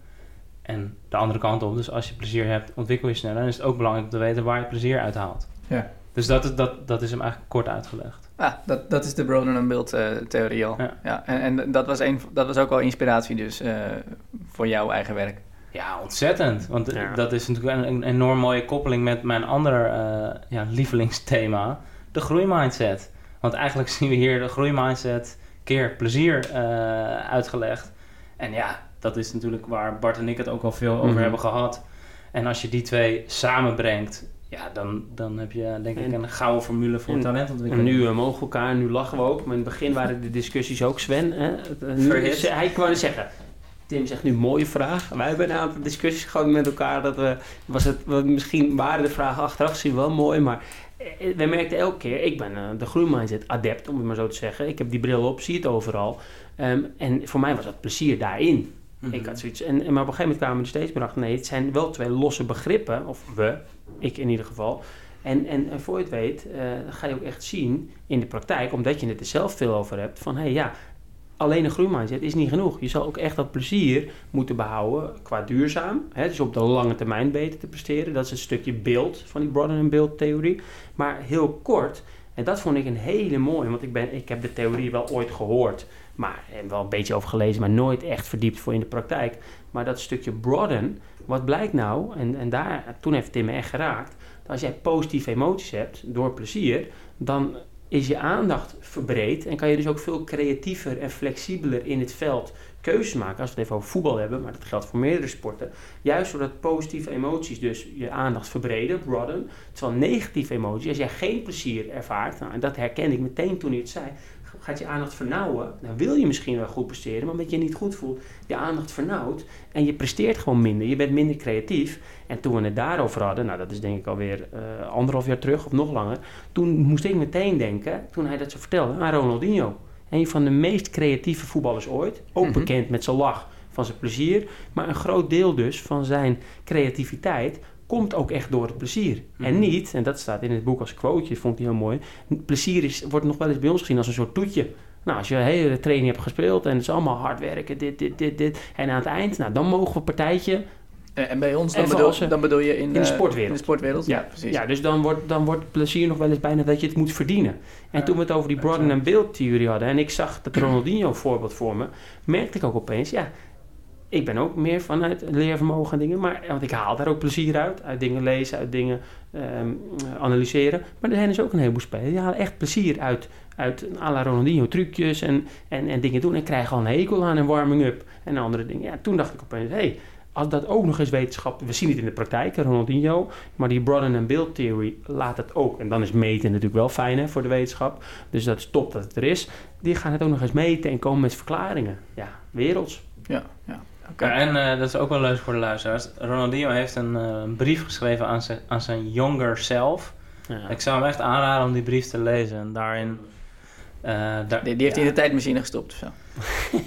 En de andere kant op, dus als je plezier hebt, ontwikkel je sneller. En is het ook belangrijk om te weten waar je plezier uit haalt. Ja. Dus dat, dat, dat is hem eigenlijk kort uitgelegd. Ah, dat, dat is de Broden en Beeld uh, theorie al. Ja. ja en en dat, was een, dat was ook wel inspiratie dus uh, voor jouw eigen werk. Ja, ontzettend. Want ja. dat is natuurlijk een, een, enorm mooie koppeling met mijn ander uh, ja, lievelingsthema, de groeimindset. Want eigenlijk zien we hier de groeimindset keer plezier uitgelegd. En ja, dat is natuurlijk waar Bart en ik het ook al veel over mm -hmm. hebben gehad. En als je die twee samenbrengt, ja, dan, dan heb je denk ik een gouden formule voor en, talentontwikkeling. En nu uh, mogen we elkaar, nu lachen we ook. Maar in het begin waren de discussies ook Sven. Hè? Nu, hij kwam zeggen, Tim zegt nu mooie vraag. Wij hebben een aantal discussies gehad met elkaar. Dat we, was het, misschien waren de vragen achteraf gezien wel mooi, maar we merkten elke keer, ik ben uh, de groeimindset adept, om het maar zo te zeggen. Ik heb die bril op, zie het overal. Um, en voor mij was dat plezier daarin. Mhm. Ik had zoiets. En, maar op een gegeven moment kwamen we er steeds meer achter. Nee, het zijn wel twee losse begrippen. Of we, ik in ieder geval. En, en, en voor je het weet, eh, ga je ook echt zien in de praktijk, omdat je het er zelf veel over hebt, van hé hey, ja, alleen een groeimindset is niet genoeg. Je zal ook echt dat plezier moeten behouden qua duurzaam. Hè, dus op de lange termijn beter te presteren. Dat is een stukje beeld van die Broaden en Beeld theorie. Maar heel kort, en dat vond ik een hele mooie, want ik, ben, ik heb de theorie wel ooit gehoord, maar en wel een beetje over gelezen, maar nooit echt verdiept voor in de praktijk. Maar dat stukje broaden, wat blijkt nou, en, en daar, toen heeft Tim me echt geraakt, dat als jij positieve emoties hebt door plezier, dan is je aandacht verbreed en kan je dus ook veel creatiever en flexibeler in het veld keuzes maken. Als we het even over voetbal hebben, maar dat geldt voor meerdere sporten. Juist doordat positieve emoties dus je aandacht verbreden, broaden. Terwijl negatieve emoties, als jij geen plezier ervaart, nou, en dat herken ik meteen toen hij het zei, gaat je aandacht vernauwen. Dan wil je misschien wel goed presteren, maar omdat je je niet goed voelt, je aandacht vernauwt en je presteert gewoon minder. Je bent minder creatief. En toen we het daarover hadden, nou dat is denk ik alweer uh, anderhalf jaar terug of nog langer, toen moest ik meteen denken, toen hij dat zo vertelde, aan Ronaldinho. Een van de meest creatieve voetballers ooit. Ook mm -hmm. bekend met zijn lach, van zijn plezier. Maar een groot deel dus van zijn creativiteit komt ook echt door het plezier. Mm -hmm. En niet, en dat staat in het boek als quoteje, vond ik heel mooi. Plezier is, wordt nog wel eens bij ons gezien als een soort toetje. Nou, als je een hele training hebt gespeeld en het is allemaal hard werken, dit, dit, dit, dit. En aan het eind, nou, dan mogen we een partijtje en bij ons, dan, bedoel, dan bedoel je in, in de sportwereld. In de sportwereld, ja, ja precies. Ja, dus dan wordt, dan wordt plezier nog wel eens bijna dat je het moet verdienen. En ja, toen we het over die Broaden en Beeld theorie hadden... en ik zag het Ronaldinho voorbeeld voor me... merkte ik ook opeens, ja... ik ben ook meer vanuit leervermogen en dingen... maar want ik haal daar ook plezier uit. Uit dingen lezen, uit dingen um, analyseren. Maar er zijn dus ook een heleboel spelers... die halen echt plezier uit... uit à la Ronaldinho trucjes en, en, en dingen doen... en krijgen al een hekel aan een warming-up en andere dingen. Ja, toen dacht ik opeens, hé... Hey, als dat ook nog eens wetenschap, we zien het in de praktijk, Ronaldinho, maar die Broaden and Build theory laat het ook. En dan is meten natuurlijk wel fijn hè, voor de wetenschap, dus dat is top dat het er is. Die gaan het ook nog eens meten en komen met verklaringen. Ja, werelds. Ja, ja. Okay. Ja, en uh, dat is ook wel leuk voor de luisteraars. Ronaldinho heeft een uh, brief geschreven aan zijn, aan zijn younger self. Ja. Ik zou hem echt aanraden om die brief te lezen. En daarin... Uh, daar, die, die, heeft ja. hij in de tijdmachine gestopt of zo?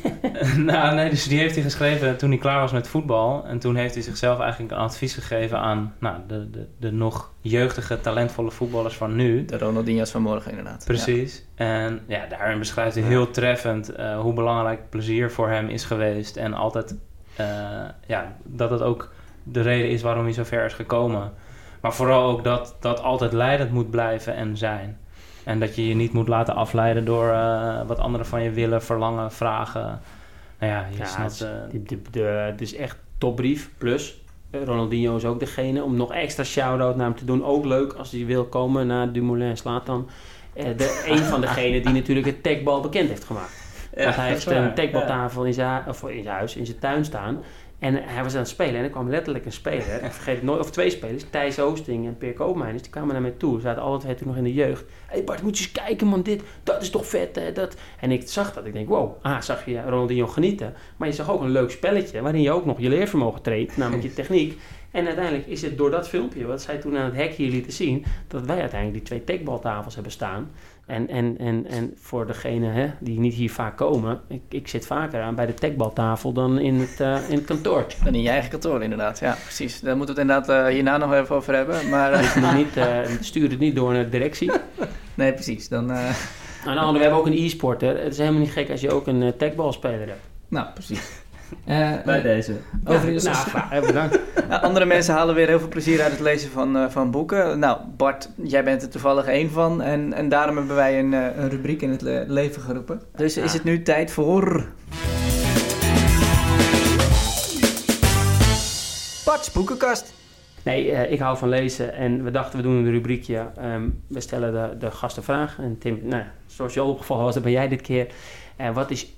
nou, nee, dus die heeft hij geschreven toen hij klaar was met voetbal. En toen heeft hij zichzelf eigenlijk een advies gegeven aan nou, de, de, de nog jeugdige, talentvolle voetballers van nu. De Ronaldinho's van morgen, inderdaad. Precies. Ja. En ja, daarin beschrijft hij heel treffend uh, hoe belangrijk plezier voor hem is geweest. En altijd ja, dat het ook de reden is waarom hij zo ver is gekomen. Maar vooral ook dat dat altijd leidend moet blijven en zijn. En dat je je niet moet laten afleiden door uh, wat anderen van je willen, verlangen, vragen. Nou ja, je ja, snapt... Het, de, de, de, het is echt topbrief. Plus, Ronaldinho is ook degene om nog extra shout-out naar hem te doen. Ook leuk als hij wil komen naar Dumoulin slaat dan. Uh, de, een van degenen die natuurlijk het techbal bekend heeft gemaakt. Want hij heeft een techbaltafel in zijn, of in zijn huis, in zijn tuin staan. En hij was aan het spelen en er kwam letterlijk een speler, ik vergeet het nooit, of twee spelers, Thijs Oosting en Peer Koopmeiners, die kwamen naar mij toe. Ze zaten alle twee toen nog in de jeugd. Hé hey Bart, moet je eens kijken man, dit, dat is toch vet hè, dat. En ik zag dat, ik denk wow, ah, zag je Ronaldinho genieten. Maar je zag ook een leuk spelletje, waarin je ook nog je leervermogen treedt, namelijk je techniek. En uiteindelijk is het door dat filmpje, wat zij toen aan het hek hier lieten zien, dat wij uiteindelijk die twee techbaltafels hebben staan. En, en, en, en voor degene hè, die niet hier vaak komen, ik, ik zit vaker aan bij de techbaltafel dan in het, uh, in het kantoor. Dan in je eigen kantoor, inderdaad. Ja, precies. Daar moeten we het inderdaad uh, hierna nog even over hebben. Maar, uh... niet, stuur het niet door naar de directie. nee, precies. Dan, nou, we hebben ook een e-sporter. Het is helemaal niet gek als je ook een techbalspeler hebt. Nou, precies. Uh, Bij deze. Overigens, nou, graag, bedankt. nou, andere mensen halen weer heel veel plezier uit het lezen van, uh, van boeken. Nou, Bart, jij bent er toevallig één van. En, en daarom hebben wij een, uh, een rubriek in het le leven geroepen. Dus ja. is het nu tijd voor... Bart's boekenkast. Nee, ik hou van lezen en we dachten we doen een rubriekje. Um, we stellen de, de gasten vragen. En Tim, nou, zoals je al opgevallen was, dat ben jij dit keer. wat is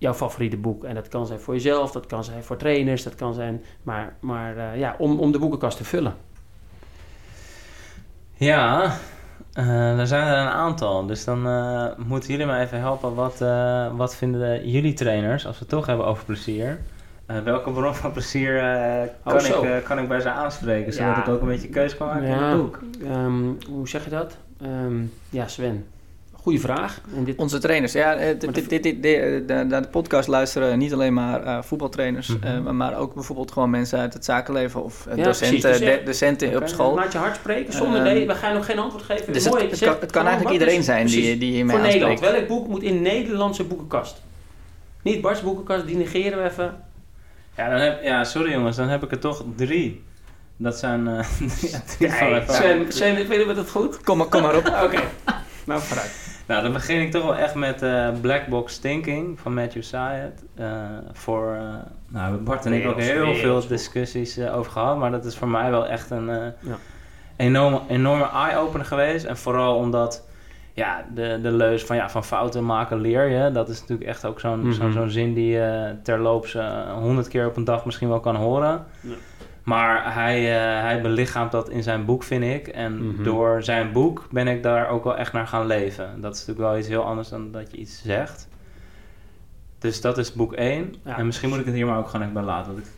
jouw favoriete boek. En dat kan zijn voor jezelf, dat kan zijn voor trainers, dat kan zijn, maar, maar uh, ja, om, om de boekenkast te vullen. Ja, uh, er zijn er een aantal. Dus dan uh, moeten jullie me even helpen. Wat, wat vinden jullie trainers, als we het toch hebben over plezier? welke bron van plezier kan, oh, ik, kan ik bij ze aanspreken? Zodat ja. ik ook een beetje keus kan maken ja, in het boek. Um, hoe zeg je dat? Um, ja, Sven Goeie vraag. Dit, Onze trainers, ja, eh, dit- dit- dit- dit- de, de, de podcast luisteren niet alleen maar eh, voetbaltrainers, Mhm. eh, maar ook bijvoorbeeld gewoon mensen uit het zakenleven of Ja, docenten. Dus de- op school. Laat je hart spreken zonder Ehm, nee, we gaan nog geen antwoord geven. Dus het, Mooi, het zeg, kan, het kan eigenlijk iedereen is- zijn die, precies. die hiermee Voor Nederland. Welk boek moet in Nederlandse boekenkast? Niet Bart's boekenkast, die negeren we even. Ja, dan heb, ja, sorry jongens, dan heb ik er toch drie. Dat zijn eh ja, drie van mijn Sven, Sven, vinden we dat goed? Kom maar, kom maar op. Oké, nou vooruit. Nou, dan begin ik toch wel echt met eh, Black Box Thinking van Matthew Syed. Eh voor, eh, nou, Bart en ik ook heel veel discussies over gehad. Maar dat is voor mij wel echt een Ja. enorme, enorme eye-opener geweest. En vooral omdat, ja, de, de leus van, ja, van fouten maken leer je. Dat is natuurlijk echt ook zo'n Mhm. zo'n zin die je terloops honderd keer op een dag misschien wel kan horen. Ja. Maar hij, eh, hij belichaamt dat in zijn boek, vind ik. En Mhm. door zijn boek ben ik daar ook wel echt naar gaan leven. Dat is natuurlijk wel iets heel anders dan dat je iets zegt. Dus dat is boek 1. Ja. En misschien moet ik het hier maar ook gewoon even bij laten. Want ik,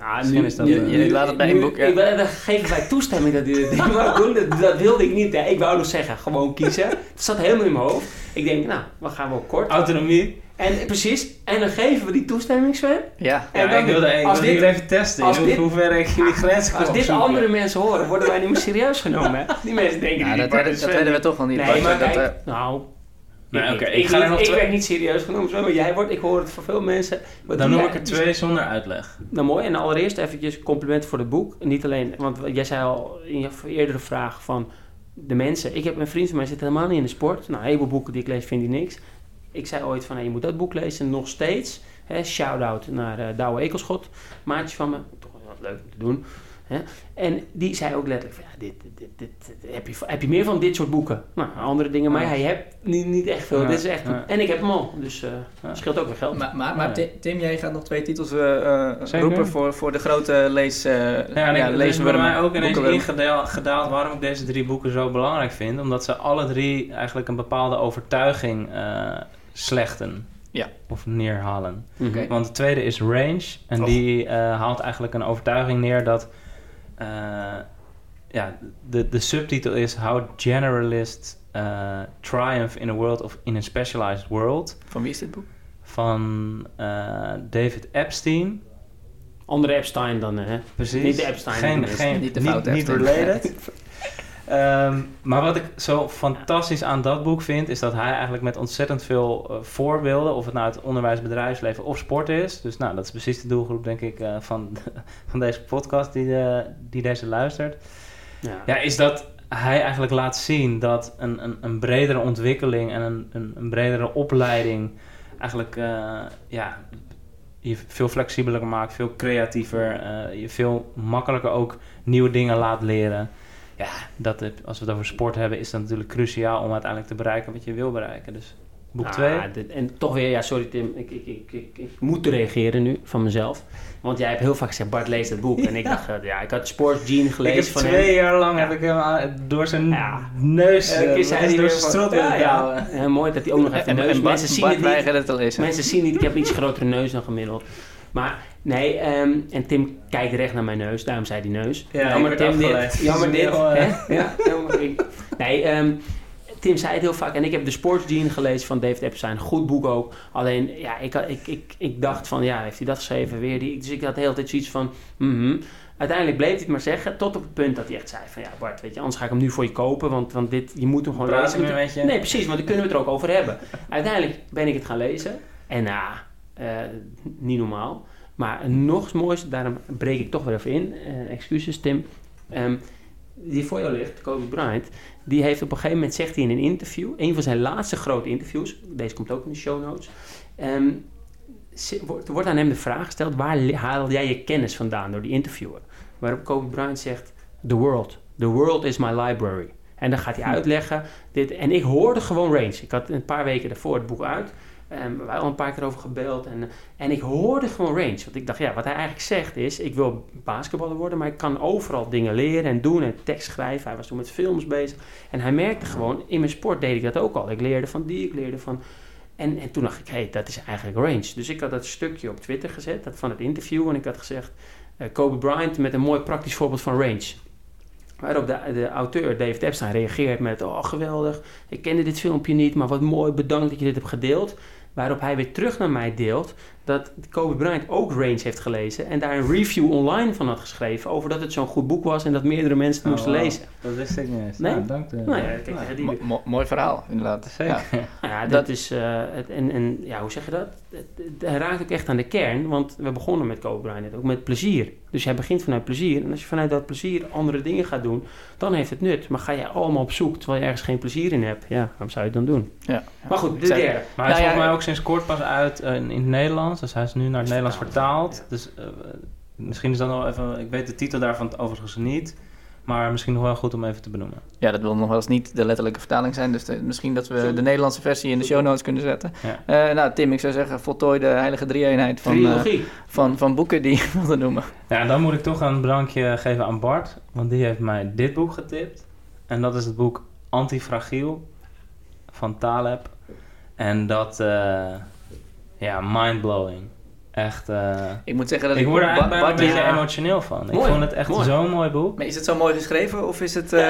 Ah, Misschien is dat, je- eh, je laat het bij nu- één boek, ja. Ik ben, geven wij toestemming dat hij dat wou doen. Dat, dat wilde ik niet. hè. Ik wou nog zeggen, gewoon kiezen. Het zat helemaal in mijn hoofd. Ik denk, nou, we gaan wel kort. autonomie. En precies, en dan geven we die toestemming, Sven. Ja, En Ja, dan- ik wilde, ik als wilde dit- hier even testen. als hoe, dit- hoe ver ik die grens kan Als dit andere mensen horen, worden wij niet meer serieus genomen. Hè? Die mensen denken, ja die dat, werden, en dat werden we toch wel niet. Nee, maar dat, kijk, eh, nou... Nee, ik, oké, ik, ik ga er niet- nog ik twee- werd niet serieus genoemd, Sven, maar jij wordt, ik hoor het van veel mensen. Dan noem jij? ik er twee zonder uitleg. Nou mooi, en allereerst eventjes compliment voor het boek. Niet alleen, want jij zei al in je eerdere vraag van de mensen. Ik heb een vriend van mij zit helemaal niet in de sport. Nou, een heleboel boeken die ik lees vind hij niks. Ik zei ooit van, hey, je moet dat boek lezen. Nog steeds, hè, shout-out naar eh Douwe Ekelschot. Maatje van me, toch wel wat leuk om te doen. Hè. En die zei ook letterlijk van, ja, dit, dit, dit, dit- heb, je, heb je meer van dit soort boeken? Nou, andere dingen, maar Ja. hij hebt niet, niet echt veel. Ja, Dit is echt, ja. En ik heb hem al, dus eh Ja. scheelt ook weer geld. Maar, maar, maar Ja. Tim, jij gaat nog twee titels eh, eh, Zeker. roepen voor, voor de grote lees, eh Ja, ja, er leeswurmen, bij mij ook ineens ingedaald gedaald waarom ik deze drie boeken zo belangrijk vind. Omdat ze alle drie eigenlijk een bepaalde overtuiging eh, slechten. Ja. Of neerhalen. Mhm. Oké. Want de tweede is Range. En die eh, haalt eigenlijk een overtuiging neer dat... eh, ja, de, de subtitel is How Generalists eh, Triumph in a World of in a Specialized World. Van wie is dit boek? Van eh, David Epstein. Andere Epstein dan, hè? Precies. Niet de Epstein, Geen, geen, Niet de niet, niet Epstein. related. Ehm, maar wat ik zo fantastisch aan dat boek vind, is dat hij eigenlijk met ontzettend veel eh, voorbeelden, of het nou het onderwijs, bedrijfsleven of sport is. Dus nou, dat is precies de doelgroep, denk ik, eh, van, van deze podcast die, eh, die deze luistert. Ja. Ja, is dat hij eigenlijk laat zien dat een, een, een bredere ontwikkeling en een, een, een bredere opleiding eigenlijk ja, je veel flexibeler maakt, veel creatiever, je veel makkelijker ook nieuwe dingen laat leren. Ja, dat, als we het over sport hebben, is dat natuurlijk cruciaal om uiteindelijk te bereiken wat je wil bereiken. Dus boek Ah, 2. dit- en toch weer, ja, sorry Tim, ik, ik, ik, ik, ik moet reageren nu van mezelf. Want jij hebt heel vaak gezegd, Bart leest het boek. En ik dacht, eh, ja, ik had Sports Gene gelezen van twee hem. jaar lang heb ik hem aan- door zijn neus, Elke eh, hij door zijn strot ja. Ja, mooi dat hij ook nog even En, neus. en mensen zien het niet. Mensen zien niet, ik heb iets grotere neus dan gemiddeld. Maar nee, ehm, en Tim kijkt recht naar mijn neus, daarom zei hij neus. Ja, jammer Tim dit, jammer dit. heel, hè? Ja, jammer, ik- nee, ehm, Tim zei het heel vaak en ik heb de Sports Gene gelezen van David Epstein. Goed boek ook. Alleen, ja, ik, ik, ik, ik dacht van, ja, heeft hij dat geschreven? Weer die. Dus ik had de hele tijd zoiets van, mhm. Uiteindelijk bleef hij het maar zeggen, tot op het punt dat hij echt zei van, ja Bart, weet je, anders ga ik hem nu voor je kopen, want, want dit, je moet hem gewoon Praat lezen. je meer met je? Nee, precies, want daar kunnen we het er ook over hebben. Uiteindelijk ben ik het gaan lezen. En nou, eh, niet normaal. Maar nog moois, daarom breek ik toch weer even in. Eh, excuses, Tim. Ehm, die voor jou ligt, Kobe Bryant, die heeft op een gegeven moment, zegt hij in een interview, een van zijn laatste grote interviews, deze komt ook in de show notes, ze- wordt, wordt aan hem de vraag gesteld, waar haal jij je kennis vandaan door die interviewer? Waarop Kobe Bryant zegt, the world. The world is my library. En dan gaat hij uitleggen, dit, en ik hoorde gewoon Range. Ik had een paar weken daarvoor het boek uit. En we hadden al een paar keer over gebeld. En, en ik hoorde gewoon Range. Want ik dacht, ja, wat hij eigenlijk zegt is... ik wil basketballer worden, maar ik kan overal dingen leren en doen... en tekst schrijven. Hij was toen met films bezig. En hij merkte gewoon, in mijn sport deed ik dat ook al. Ik leerde van die, ik leerde van... En, en toen dacht ik, hé, hey, dat is eigenlijk Range. Dus ik had dat stukje op Twitter gezet, dat van het interview. En ik had gezegd, eh, Kobe Bryant met een mooi praktisch voorbeeld van Range. Waarop de, de auteur David Epstein reageert met... Oh, geweldig, ik kende dit filmpje niet, maar wat mooi, bedankt dat je dit hebt gedeeld. Waarop hij weer terug naar mij deelt dat Kobe Bryant ook Range heeft gelezen... en daar een review online van had geschreven... over dat het zo'n goed boek was en dat meerdere mensen het Oh, moesten wow. lezen. Dat wist ik niet eens. Nee? Nou, dank. eh. Nou ja, kijk, Nou, die, Mo- mo- mooi verhaal, inderdaad. Zeker. Ja. Ja, Dat- dat is. eh, het, en, en ja, hoe zeg je dat? Het, het- hij raakt ook echt aan de kern, want we begonnen met Kobe Bryant ook met plezier. Dus hij begint vanuit plezier. En als je vanuit dat plezier andere dingen gaat doen, dan heeft het nut. Maar ga je allemaal op zoek terwijl je ergens geen plezier in hebt, ja, waarom zou je het dan doen? Ja. Maar goed, de derde. Maar hij is Nou volgens mij ook sinds kort pas uit eh, in het Nederlands. Dus hij is nu naar het Nederlands vertaald. Dus eh, misschien is dat nog even... Ik weet de titel daarvan overigens niet. Maar misschien nog wel goed om even te benoemen. Ja, dat wil nog wel eens niet de letterlijke vertaling zijn. Dus de- misschien dat we de Nederlandse versie in de show notes kunnen zetten. Ja. Eh, nou, Tim, ik zou zeggen, voltooi de heilige drie-eenheid van, eh, Trilogie. van, van boeken die je wilde noemen. Ja, en dan moet ik toch een bedankje geven aan Bart. Want die heeft mij dit boek getipt. En dat is het boek Antifragiel van Taleb. En dat... eh ja, mindblowing. Echt... eh, Ik moet zeggen dat ik ik... word er eigenlijk een Bart- beetje ja. emotioneel van. Ik Mooi, vond het echt mooi. zo'n mooi boek. Maar is het zo mooi geschreven of is het eh,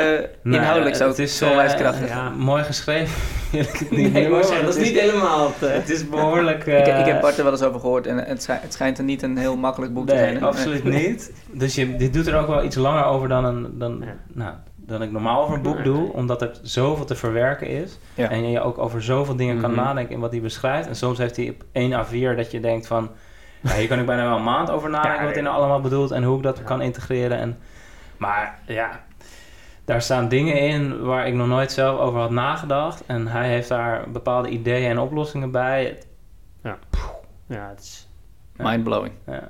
Nee, inhoudelijk zo, het is, zo eh, wijskrachtig? ja, mooi geschreven. ik Nee, zeggen, dat is niet helemaal het... Het is behoorlijk... ik, eh, ik heb Bart er wel eens over gehoord en het, schij- het schijnt er niet een heel makkelijk boek te zijn. absoluut niet. Dus je, dit doet er ook wel iets langer over dan, een, dan, Ja. nou, dan ik normaal over een boek doe. Omdat er zoveel te verwerken is. Ja. En je ook over zoveel dingen kan Mhm. nadenken in wat hij beschrijft. En soms heeft hij op één A4 dat je denkt van... Ja, hier kan ik bijna wel een maand over nadenken Ja, wat hij ja. nou allemaal bedoelt. En hoe ik dat Ja. kan integreren. En, maar ja, daar staan dingen in waar ik nog nooit zelf over had nagedacht. En hij heeft daar bepaalde ideeën en oplossingen bij. ja, het is... Mindblowing. Ja.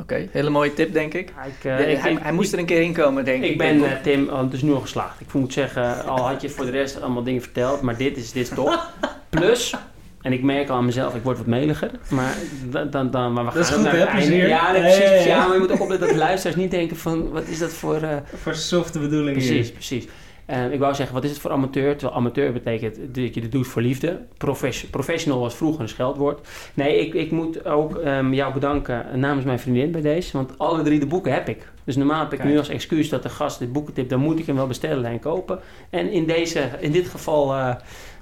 Oké, hele mooie tip denk ik. Ja, ik, eh, ik- hij, ik- hij moest er een keer in komen denk ik. Ik ben, eh, Tim, al- dus nu al geslaagd. Ik moet zeggen, al had je voor de rest allemaal dingen verteld, maar dit is, dit is top. Plus, en ik merk al aan mezelf, ik word wat meliger, maar dan, dan, dan maar we gaan Dat is ook goed, naar hè, het einde. plezier? Ja, nee, precies. ja. maar je moet ook opletten dat de luisteraars niet denken van, wat is dat voor... eh, Voor softe bedoelingen Precies, precies. Ik wou zeggen, wat is het voor amateur? Terwijl amateur betekent dat je het doet voor liefde. Profes- professional was vroeger een scheldwoord. Nee, ik, ik moet ook ehm, jou bedanken namens mijn vriendin bij deze. Want alle drie de boeken heb ik. Dus normaal heb ik Kijk. nu als excuus dat de gast dit boeken tipt. Dan moet ik hem wel bestellen en kopen. En in, deze, in dit geval, eh,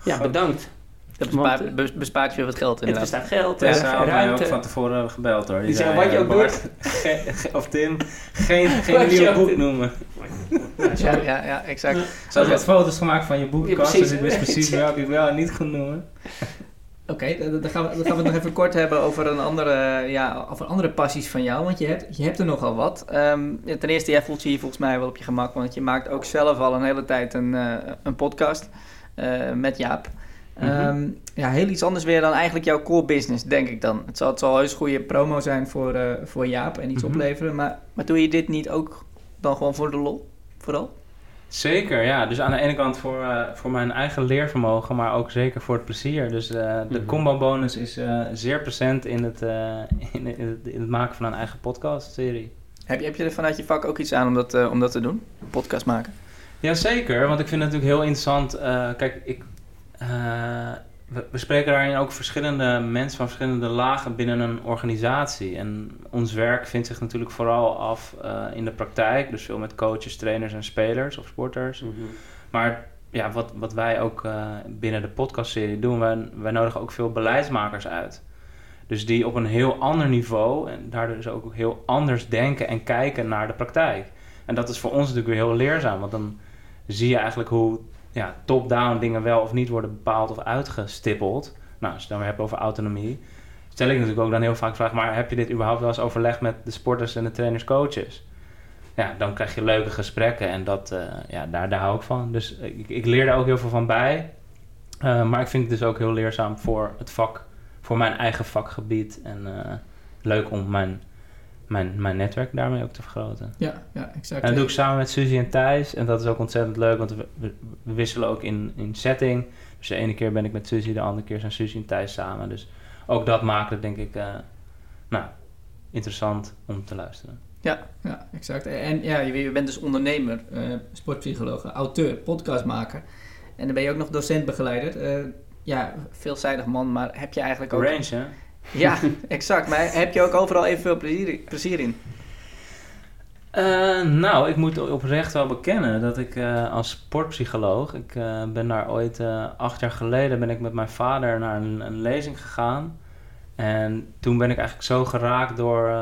ja, bedankt. Dat bespaart, eh, bes- bespaart je wat geld Het inderdaad. bestaat geld, Ja, mij ook van tevoren gebeld hoor. Die zei, wat je ook Bart, ge- ge- of Tim, geen, geen nieuw boek doet. noemen. Ja, Ja, ja, exact. Ze hadden wat foto's gemaakt van je boekenkast, Ja, dus ik wist precies welke ik wel en niet kon noemen. Oké, dan dan gaan, we, dan gaan we het nog even kort hebben over, een andere, ja, over andere passies van jou. Want je hebt, je hebt er nogal wat. Ehm, ten eerste, jij voelt je hier volgens mij wel op je gemak. Want je maakt ook zelf al een hele tijd een, eh, een podcast eh, met Jaap. Mhm. Ehm, ja, heel iets anders weer dan eigenlijk jouw core business, denk ik dan. Het zal, het zal heus goede promo zijn voor, eh, voor Jaap en iets Mhm. opleveren. Maar, maar doe je dit niet ook dan gewoon voor de lol? Vooral? Zeker, ja. Dus aan de ene kant voor, eh, voor mijn eigen leervermogen, maar ook zeker voor het plezier. Dus eh, de Mhm. combo bonus is zeer present in het, in, in het, in het maken van een eigen podcastserie. Heb je, heb je er vanuit je vak ook iets aan om dat, om dat te doen? Podcast maken? Jazeker, want ik vind het natuurlijk heel interessant. kijk, ik, eh, we, we spreken daarin ook verschillende mensen van verschillende lagen binnen een organisatie. En ons werk vindt zich natuurlijk vooral af eh, in de praktijk. Dus veel met coaches, trainers en spelers of sporters. Mhm. Maar ja, wat, wat wij ook eh, binnen de podcastserie doen, wij, wij nodigen ook veel beleidsmakers uit. Dus die op een heel ander niveau en daardoor dus ook heel anders denken en kijken naar de praktijk. En dat is voor ons natuurlijk weer heel leerzaam, want dan zie je eigenlijk hoe ja, top-down dingen wel of niet worden bepaald of uitgestippeld. Nou, als je het dan weer hebt over autonomie, stel ik natuurlijk ook dan heel vaak vraag, maar heb je dit überhaupt wel eens overlegd met de sporters en de trainers, coaches? Ja, dan krijg je leuke gesprekken en dat, eh, ja, daar, daar hou ik van. Dus ik, ik leer daar ook heel veel van bij. Eh, maar ik vind het dus ook heel leerzaam voor het vak, voor mijn eigen vakgebied. En eh, leuk om mijn, mijn, mijn netwerk daarmee ook te vergroten. Ja, ja exact. En dat doe ik samen met Suzy en Thijs. En dat is ook ontzettend leuk, want we, we, we wisselen ook in, in setting. Dus de ene keer ben ik met Suzy, de andere keer zijn Suzy en Thijs samen. Dus ook dat maakt het denk ik eh, nou, interessant om te luisteren. Ja, ja, exact. En ja, je, je bent dus ondernemer, eh, sportpsycholoog, auteur, podcastmaker. En dan ben je ook nog docentbegeleider. Eh ja, veelzijdig man, maar heb je eigenlijk ook... Range, hè? Ja, exact. Maar heb je ook overal evenveel plezier, plezier in? Uh, nou, ik moet oprecht wel bekennen dat ik uh, als sportpsycholoog, ik uh, ben daar ooit acht jaar geleden ben ik met mijn vader naar een, een, lezing gegaan. En toen ben ik eigenlijk zo geraakt door,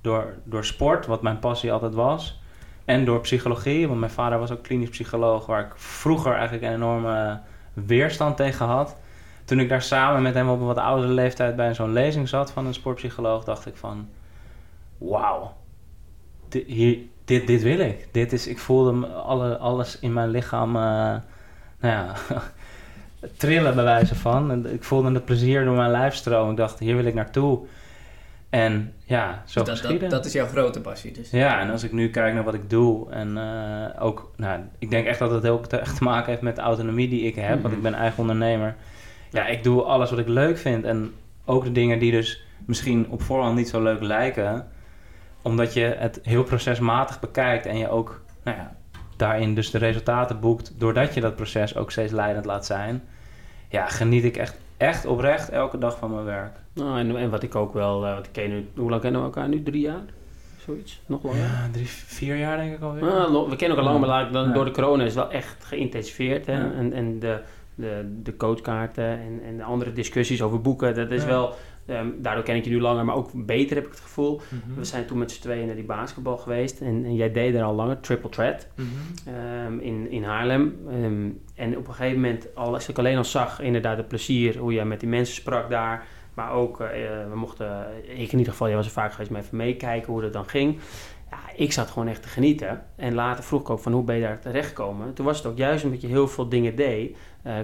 door, door sport, wat mijn passie altijd was. En door psychologie, want mijn vader was ook klinisch psycholoog, waar ik vroeger eigenlijk een enorme weerstand tegen had. Toen ik daar samen met hem op een wat oudere leeftijd bij zo'n lezing zat van een sportpsycholoog, dacht ik van, wauw, dit, hier, dit, dit wil ik. Dit is, ik voelde alle, alles in mijn lichaam, uh, nou ja, trillen bij wijze van. En ik voelde het plezier door mijn lijf stromen. Ik dacht, hier wil ik naartoe. En ja, zo dus dat, dat, dat, is jouw grote passie dus. Ja, en als ik nu kijk naar wat ik doe en uh, ook, nou, ik denk echt dat het heel te maken heeft met de autonomie die ik heb, want ik mhm. ben eigen ondernemer. Ja, ik doe alles wat ik leuk vind en ook de dingen die dus misschien op voorhand niet zo leuk lijken, omdat je het heel procesmatig bekijkt en je ook nou ja, daarin dus de resultaten boekt, doordat je dat proces ook steeds leidend laat zijn, ja, geniet ik echt, echt oprecht elke dag van mijn werk. Nou, en, en wat ik ook wel, uh, wat ik ken nu, hoe lang kennen we elkaar nu? Drie jaar? Zoiets? Nog langer? Ja, drie, vier jaar denk ik alweer. Ah, we kennen elkaar lang, maar dan, door de corona is het wel echt geïntensiveerd. Hè? En, en de, de, de coachkaarten en, en de andere discussies over boeken, dat is wel Um, daardoor ken ik je nu langer, maar ook beter heb ik het gevoel. Mhm. We zijn toen met z'n tweeën naar die basketbal geweest. En, en jij deed er al langer, Triple Threat, mm in, in Haarlem. Ehm, en op een gegeven moment, al, als ik alleen al zag inderdaad het plezier, hoe jij met die mensen sprak daar. Maar ook, uh, we mochten, ik in ieder geval, jij was er vaak geweest, maar even meekijken hoe dat dan ging. Ja, ik zat gewoon echt te genieten. En later vroeg ik ook van hoe ben je daar terecht gekomen. Toen was het ook juist omdat je heel veel dingen deed,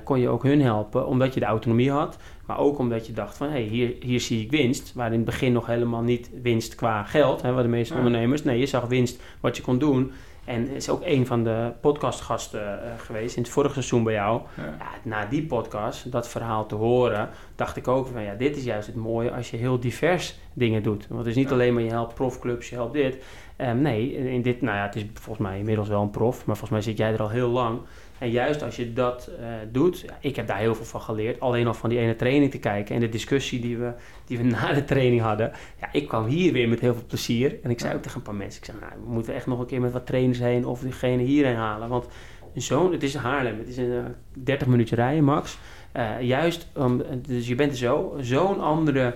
kon je ook hun helpen, omdat je de autonomie had. Maar ook omdat je dacht van, hé, hey, hier, hier zie ik winst. Waar in het begin nog helemaal niet winst qua geld, hè, waar de meeste ondernemers. Nee, je zag winst wat je kon doen. En is ook een van de podcastgasten uh, geweest in het vorige seizoen bij jou. Ja. na die podcast, dat verhaal te horen, dacht ik ook van ja, dit is juist het mooie als je heel divers dingen doet. Want het is niet alleen maar je helpt profclubs, je helpt dit. Um, nee, in dit, nou ja, het is volgens mij inmiddels wel een prof, maar volgens mij zit jij er al heel lang. En juist als je dat uh, doet, ik heb daar heel veel van geleerd. Alleen al van die ene training te kijken en de discussie die we, die we na de training hadden. Ja, ik kwam hier weer met heel veel plezier. En ik zei ook tegen een paar mensen, ik zei, nou, we moeten echt nog een keer met wat trainers heen of diegene hierheen halen. Want zo'n, het is Haarlem, het is een uh, 30 minuten rijden max. Uh, juist, um, dus je bent zo, zo'n andere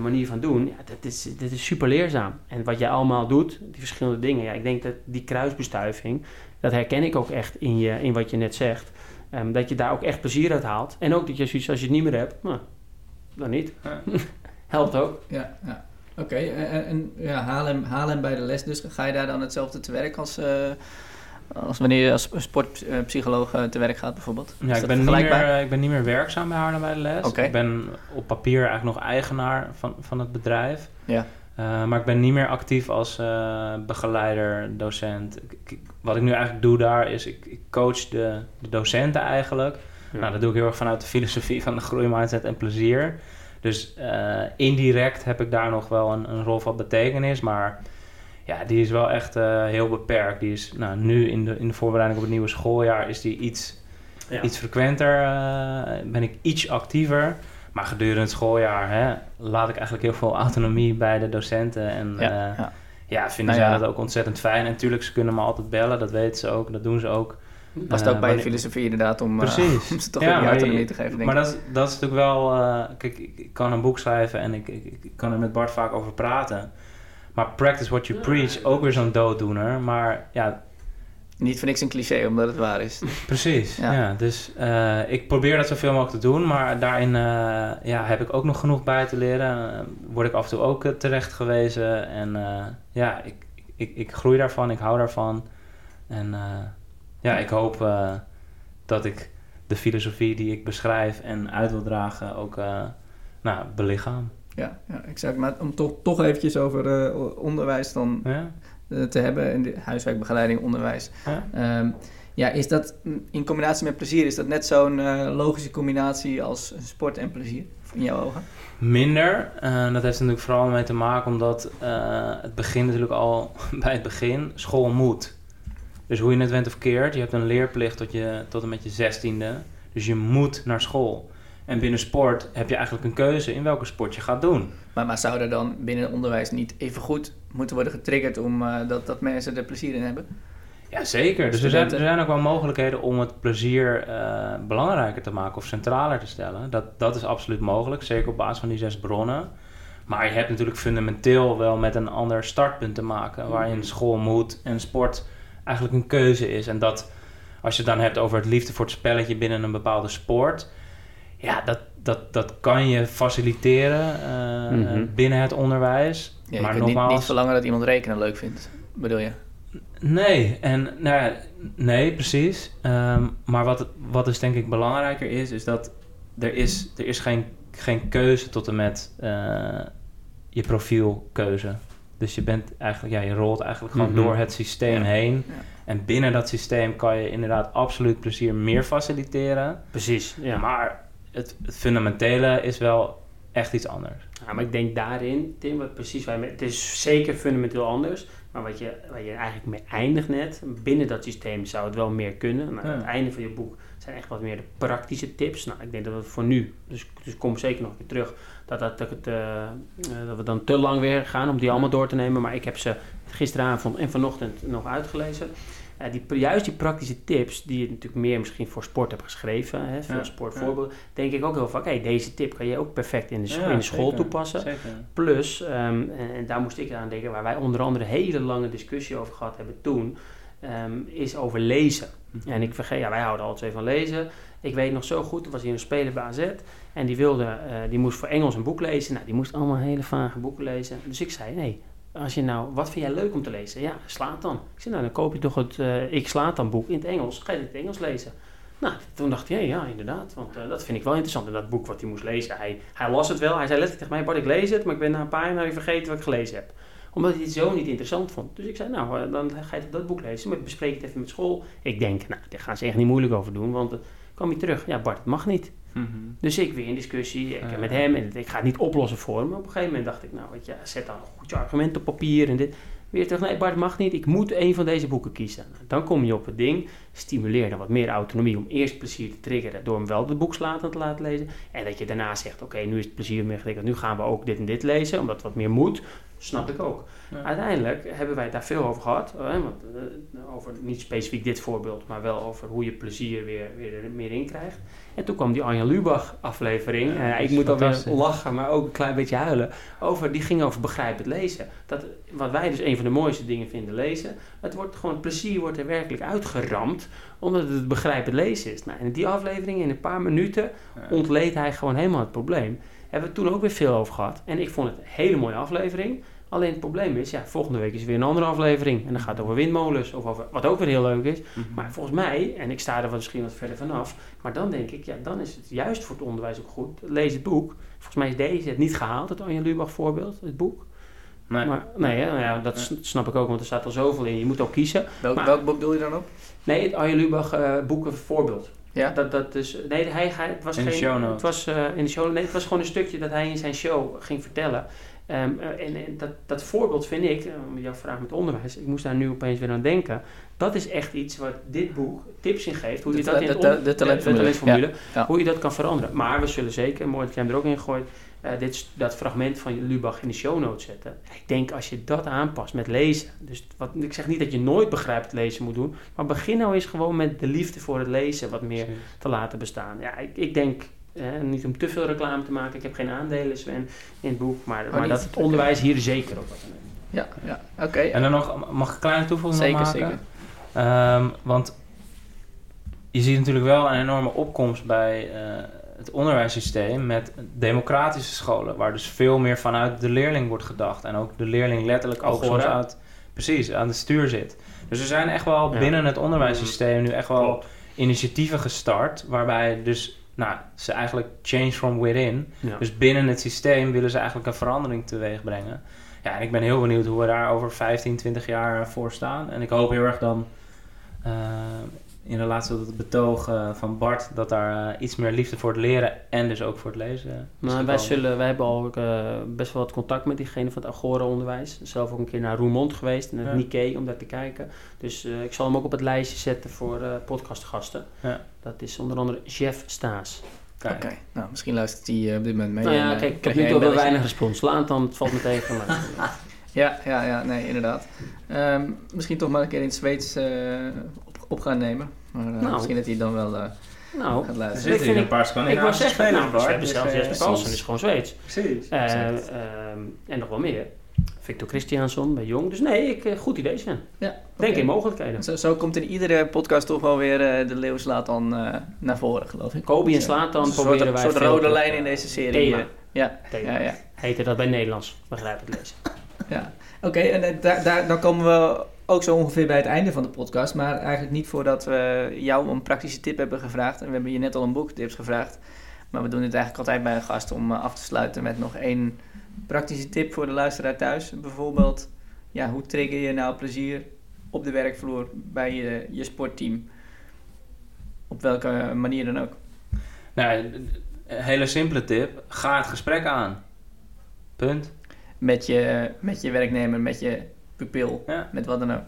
manier van doen, ja, dat, is, dat is super leerzaam. En wat jij allemaal doet, die verschillende dingen, ja, ik denk dat die kruisbestuiving, dat herken ik ook echt in, je, in wat je net zegt. Um, dat je daar ook echt plezier uit haalt. En ook dat je zoiets, als je het niet meer hebt, nou, dan niet. Ja. Helpt ook. Ja, ja. oké. En, en, ja, Haarlem, Haarlem bij de les dus. Ga je daar dan hetzelfde te werk als... Uh, als wanneer je als sportpsycholoog uh, te werk gaat bijvoorbeeld? Ja, ik ben, niet meer, ik ben niet meer werkzaam bij Haarlem bij de les. Okay. Ik ben op papier eigenlijk nog eigenaar van, van het bedrijf. Ja. Uh, maar ik ben niet meer actief als uh, begeleider, docent. Ik, wat ik nu eigenlijk doe daar is, ik, ik coach de, de, docenten eigenlijk. Nou, dat doe ik heel erg vanuit de filosofie van de groeimindset en plezier. Dus uh, indirect heb ik daar nog wel een, een, rol van betekenis, maar ja, die is wel echt heel beperkt. Die is nou, nu in de, in de voorbereiding op het nieuwe schooljaar is die iets, ja. iets frequenter, ben ik iets actiever. Maar gedurende het schooljaar hè, laat ik eigenlijk heel veel autonomie bij de docenten. En ja, uh, ja. ja vinden nou, zij dat ook ontzettend fijn. En natuurlijk, ze kunnen me altijd bellen, dat weten ze ook, dat doen ze ook. Was het ook uh, bij de filosofie inderdaad om, uh, om ze toch ja, die autonomie te geven, denk Maar dat is, dat is natuurlijk wel... kijk, ik, ik, kan een boek schrijven en ik, ik, ik, kan er met Bart vaak over praten. Maar practice what you preach, ook weer zo'n dooddoener. Maar ja, niet voor niks een cliché, omdat het waar is. Precies, ja. dus uh, ik probeer dat zoveel mogelijk te doen, maar daarin uh, ja, heb ik ook nog genoeg bij te leren. Uh, word ik af en toe ook terecht gewezen. En ja, ik, ik, ik groei daarvan, ik hou daarvan. En ja, ik hoop dat ik de filosofie die ik beschrijf en uit wil dragen ook nou, belichaam. Ja, ja, exact. Maar om toch, toch eventjes over onderwijs dan... Ja eh, te hebben in de huiswerkbegeleiding, onderwijs. Ja. Ehm, ja, is dat in combinatie met plezier, is dat net zo'n uh, logische combinatie als sport en plezier in jouw ogen? Minder. Uh, dat heeft natuurlijk vooral mee te maken omdat het begint natuurlijk al bij het begin. School moet. Dus hoe je het went of keert, je hebt een leerplicht tot, je, tot en met je zestiende. Dus je moet naar school. En binnen sport heb je eigenlijk een keuze in welke sport je gaat doen. Maar, maar zou er dan binnen het onderwijs niet even goed moeten worden getriggerd om uh, dat, dat mensen er plezier in hebben? Ja, zeker. Dus er zijn, er zijn ook wel mogelijkheden om het plezier uh, belangrijker te maken of centraler te stellen. Dat, dat is absoluut mogelijk, zeker op basis van die zes bronnen. Maar je hebt natuurlijk fundamenteel wel met een ander startpunt te maken, waarin school moet en sport eigenlijk een keuze is. En dat, als je het dan hebt over het liefde voor het spelletje binnen een bepaalde sport, ja, dat, dat, dat kan je faciliteren uh, mm-hmm. binnen het onderwijs. Ja, maar nogmaals, niet, niet verlangen dat iemand rekenen leuk vindt, bedoel je? Nee, en nou ja, nee, precies. Um, maar wat, wat dus denk ik belangrijker is, is dat er is, er is geen, geen keuze tot en met uh, je profielkeuze. Dus je bent eigenlijk, ja, je rolt eigenlijk gewoon mm-hmm. door het systeem heen. Ja. En binnen dat systeem kan je inderdaad absoluut plezier meer faciliteren. Precies. Ja. Maar het, het fundamentele is wel echt iets anders. Ja, maar ik denk daarin, Tim, wat precies wij het is zeker fundamenteel anders. Maar wat je, waar je eigenlijk mee eindigt net, binnen dat systeem zou het wel meer kunnen. Maar aan het einde van je boek zijn echt wat meer de praktische tips. Nou, ik denk dat we voor nu, dus, dus kom zeker nog een keer terug, dat, dat, dat, het, uh, dat we dan te lang weer gaan om die allemaal door te nemen. Maar ik heb ze gisteravond en vanochtend nog uitgelezen. Uh, die, juist die praktische tips, die je natuurlijk meer misschien voor sport hebt geschreven, hè, veel ja, sportvoorbeelden, denk ik ook heel vaak, hey, deze tip kan je ook perfect in de, in de school toepassen. Zeker. Plus, um, en, en, daar moest ik aan denken, waar wij onder andere een hele lange discussie over gehad hebben toen, um, is over lezen. Mhm. En ik vergeet, ja, wij houden alle twee van lezen. Ik weet nog zo goed, er was hier een speler bij AZ en die, wilde, uh, die moest voor Engels een boek lezen. Nou, die moest allemaal hele vage boeken lezen. Dus ik zei, nee, als je nou, wat vind jij leuk om te lezen? Ja, slaat dan. Ik zei, nou dan koop je toch het uh, Ik slaat dan boek in het Engels. Ga je het in het Engels lezen? Nou, toen dacht hij, ja, inderdaad, want uh, dat vind ik wel interessant. En dat boek wat hij moest lezen, hij, hij las het wel. Hij zei letterlijk tegen mij, Bart, ik lees het, maar ik ben na een paar jaar vergeten wat ik gelezen heb. Omdat hij het zo niet interessant vond. Dus ik zei, nou, uh, dan ga je dat boek lezen, maar bespreek het even met school. Ik denk, nou, daar gaan ze echt niet moeilijk over doen, want dan kwam hij terug. Ja, Bart, het mag niet. Mhm. Dus ik weer in discussie ik, met hem en ik ga het niet oplossen voor hem. Op een gegeven moment dacht ik, nou weet je, zet dan een goed argument op papier en dit. Weer terug, nee Bart mag niet, ik moet een van deze boeken kiezen. Nou, dan kom je op het ding, stimuleer dan wat meer autonomie om eerst plezier te triggeren door hem wel de boek te laten lezen. En dat je daarna zegt, oké nu is het plezier meer getriggerd, nu gaan we ook dit en dit lezen, omdat het wat meer moet. Snap ik ook. Uiteindelijk hebben wij het daar veel over gehad. Hè, want, uh, over niet specifiek dit voorbeeld, maar wel over hoe je plezier weer, weer er meer in krijgt. En toen kwam die Anja Lubach aflevering. Ja, uh, ik moet alweer lachen, maar ook een klein beetje huilen. Over, die ging over begrijpend lezen. Dat, wat wij dus een van de mooiste dingen vinden lezen. Het wordt gewoon, het plezier wordt er werkelijk uitgeramd. Omdat het begrijpend lezen is. Nou, in die aflevering, in een paar minuten, ontleed hij gewoon helemaal het probleem. Hebben we toen ook weer veel over gehad. En ik vond het een hele mooie aflevering. Alleen het probleem is, ja, volgende week is weer een andere aflevering. En dan gaat het over windmolens, of over, wat ook weer heel leuk is. Mhm. Maar volgens mij, en ik sta er misschien wat verder vanaf, maar dan denk ik, ja, dan is het juist voor het onderwijs ook goed. Lees het boek. Volgens mij is deze het niet gehaald, het Anja Lubach voorbeeld, het boek. Nee. Maar, nee, nou ja, dat snap ik ook, want er staat al zoveel in. Je moet ook kiezen. Welk, welk boek doe je dan op? Nee, het Anja Lubach uh, boeken voorbeeld. Ja? Dat, dat is, nee, hij, hij, het was in geen, de show notes. Het was uh, in de show Nee, het was gewoon een stukje dat hij in zijn show ging vertellen. Um, en, en dat, dat voorbeeld vind ik, om jouw vraag met onderwijs, ik moest daar nu opeens weer aan denken. Dat is echt iets wat dit boek tips in geeft. Hoe je dat in de, de, de talentformule, hoe je dat kan veranderen. Maar we zullen zeker, mooi dat jij hem er ook in gooit, uh, dit, dat fragment van Lubach in de show notes zetten. Ik denk als je dat aanpast met lezen. Dus wat, ik zeg niet dat je nooit begrijpt lezen moet doen. Maar begin nou eens gewoon met de liefde voor het lezen wat meer te laten bestaan. Ja, ik, ik denk niet om te veel reclame te maken. Ik heb geen aandelen Sven, in het boek. Maar, oh, maar dat het onderwijs hier zeker op Ja, ja oké. En dan nog, mag ik een kleine toevoeging zeker, maken? Zeker, um, want je ziet natuurlijk wel een enorme opkomst bij uh, het onderwijssysteem met democratische scholen. Waar dus veel meer vanuit de leerling wordt gedacht. En ook de leerling letterlijk ook soms uit, precies, aan het stuur zit. Dus er zijn echt wel ja. binnen het onderwijssysteem nu echt wel initiatieven gestart. Waarbij dus nou, ze eigenlijk change from within. Ja. Dus binnen het systeem willen ze eigenlijk een verandering teweeg brengen. Ja, en ik ben heel benieuwd hoe we daar over 15, 20 jaar voor staan. En ik hoop heel erg dan uh, in relatie tot het betoog uh, van Bart dat daar uh, iets meer liefde voor het leren en dus ook voor het lezen. Nou, wij, zullen, wij hebben al best wel wat contact met diegene van het Agora-onderwijs. Zelf ook een keer naar Roermond geweest, naar het ja. Nikkei, om daar te kijken. Dus ik zal hem ook op het lijstje zetten voor podcastgasten. Ja. Dat is onder andere Jeff Staes. Oké, nou misschien luistert hij eh, op dit moment mee. Nou ja, eh, kijk, ik heb nu toch wel weinig respons. Laat dan, het valt me tegen. Maar, Ja, ja, ja, nee, inderdaad. Ehm, misschien toch maar een keer in het Zweeds eh, op, gaan nemen. Maar eh, Nou. misschien dat hij dan wel eh, nou, gaat Er luisteren. zitten vind hier ik- een paar Scandinavische ik wou zeggen, spelers nou, hoor. we hebben Dus, zelfs eh, Jesper Paulsen, is gewoon Zweeds. Precies. Eh, ehm, en nog wel meer. Victor Christiansson bij Jong. Dus nee, ik, goed idee Sven. Ja, Denk in mogelijkheden. Zo, zo komt in iedere podcast toch wel weer eh, de leeuw slaat dan eh, naar voren, geloof ik. Kobe en Dus, eh, Slatan een soort, proberen wij soort veel rode lijn in deze serie. Thema. ja, Thema. ja, ja. Heette dat bij Nederlands. Begrijp het lezen. ja. Oké, en daar, daar, dan komen we ook zo ongeveer bij het einde van de podcast. Maar eigenlijk niet voordat we jou een praktische tip hebben gevraagd. En we hebben je net al een boektips gevraagd. Maar we doen dit eigenlijk altijd bij een gast om eh, af te sluiten met nog één praktische tip voor de luisteraar thuis. Bijvoorbeeld, ja, hoe trigger je nou plezier op de werkvloer bij je, je sportteam? Op welke manier dan ook. Nou, een hele simpele tip. Ga het gesprek aan. Punt. Met je, met je werknemer, met je pupil, Ja. met wat dan ook.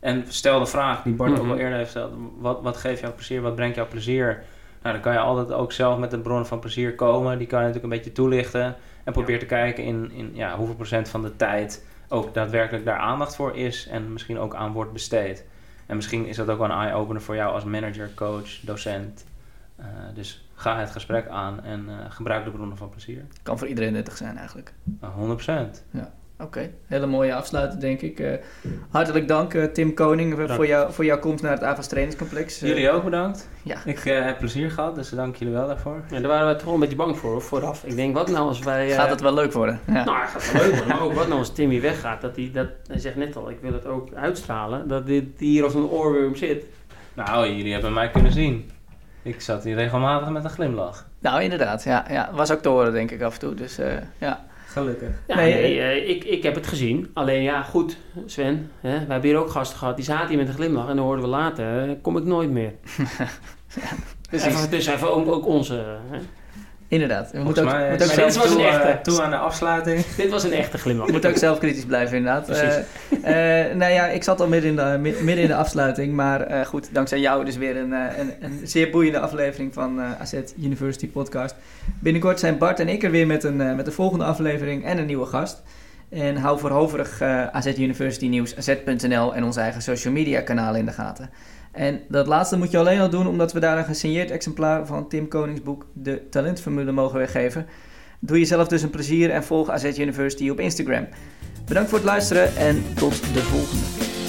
En stel de vraag die Bart ook Mhm. al eerder heeft gesteld. Wat, wat geeft jou plezier? Wat brengt jou plezier? Nou, dan kan je altijd ook zelf met de bronnen van plezier komen. Die kan je natuurlijk een beetje toelichten. En probeer te kijken in, in ja, hoeveel procent van de tijd ook daadwerkelijk daar aandacht voor is. En misschien ook aan wordt besteed. En misschien is dat ook wel een eye-opener voor jou als manager, coach, docent. Eh, dus ga het gesprek aan en eh, gebruik de bronnen van plezier. Kan voor iedereen nuttig zijn eigenlijk. Nou, 100%. Oké, hele mooie afsluiter denk ik. Eh, hartelijk dank eh, Tim Koning voor, jou, voor jouw komst naar het AVAS trainingscomplex. Eh, Jullie ook bedankt. Ja. Ik eh, heb plezier gehad, dus dank jullie wel daarvoor. Ja, daar waren we toch wel een beetje bang voor vooraf. Ik denk, wat nou als wij... eh, Gaat het wel leuk worden? Ja. Nou, het gaat wel leuk worden. Maar ook wat nou als Timmy weggaat. Dat hij, dat, hij zegt net al, ik wil het ook uitstralen. Dat dit hier als een oorworm zit. Nou, jullie hebben mij kunnen zien. Ik zat hier regelmatig met een glimlach. Nou, inderdaad. Ja, ja, was ook te horen denk ik af en toe. Dus eh, ja. Gelukkig. Ja, Nee, nee, eh, ik, ik heb het gezien. Alleen ja, goed, Sven. Hè, we hebben hier ook gasten gehad. Die zaten hier met een glimlach. En dan hoorden we later, eh, kom ik nooit meer. Precies. Even, dus even ook, ook onze... Hè. Inderdaad. We moeten ook, mij moeten ook, dit zelf, was toe, een echte. toe aan de afsluiting. Dit was een echte glimlach. we moeten ook zelfkritisch blijven inderdaad. Precies. Eh, eh, nou ja, ik zat al midden in de, mi- midden in de afsluiting. Maar eh, goed, dankzij jou dus weer een, eh, een, een zeer boeiende aflevering van eh AZ University Podcast. Binnenkort zijn Bart en ik er weer met een, eh, met de volgende aflevering en een nieuwe gast. En hou voor overig eh, AZ University nieuws, az.nl en onze eigen social media kanalen in de gaten. En dat laatste moet je alleen al doen omdat we daar een gesigneerd exemplaar van Tim Konings boek De Talentformule mogen weggeven. Doe jezelf dus een plezier en volg AZ University op Instagram. Bedankt voor het luisteren en tot de volgende.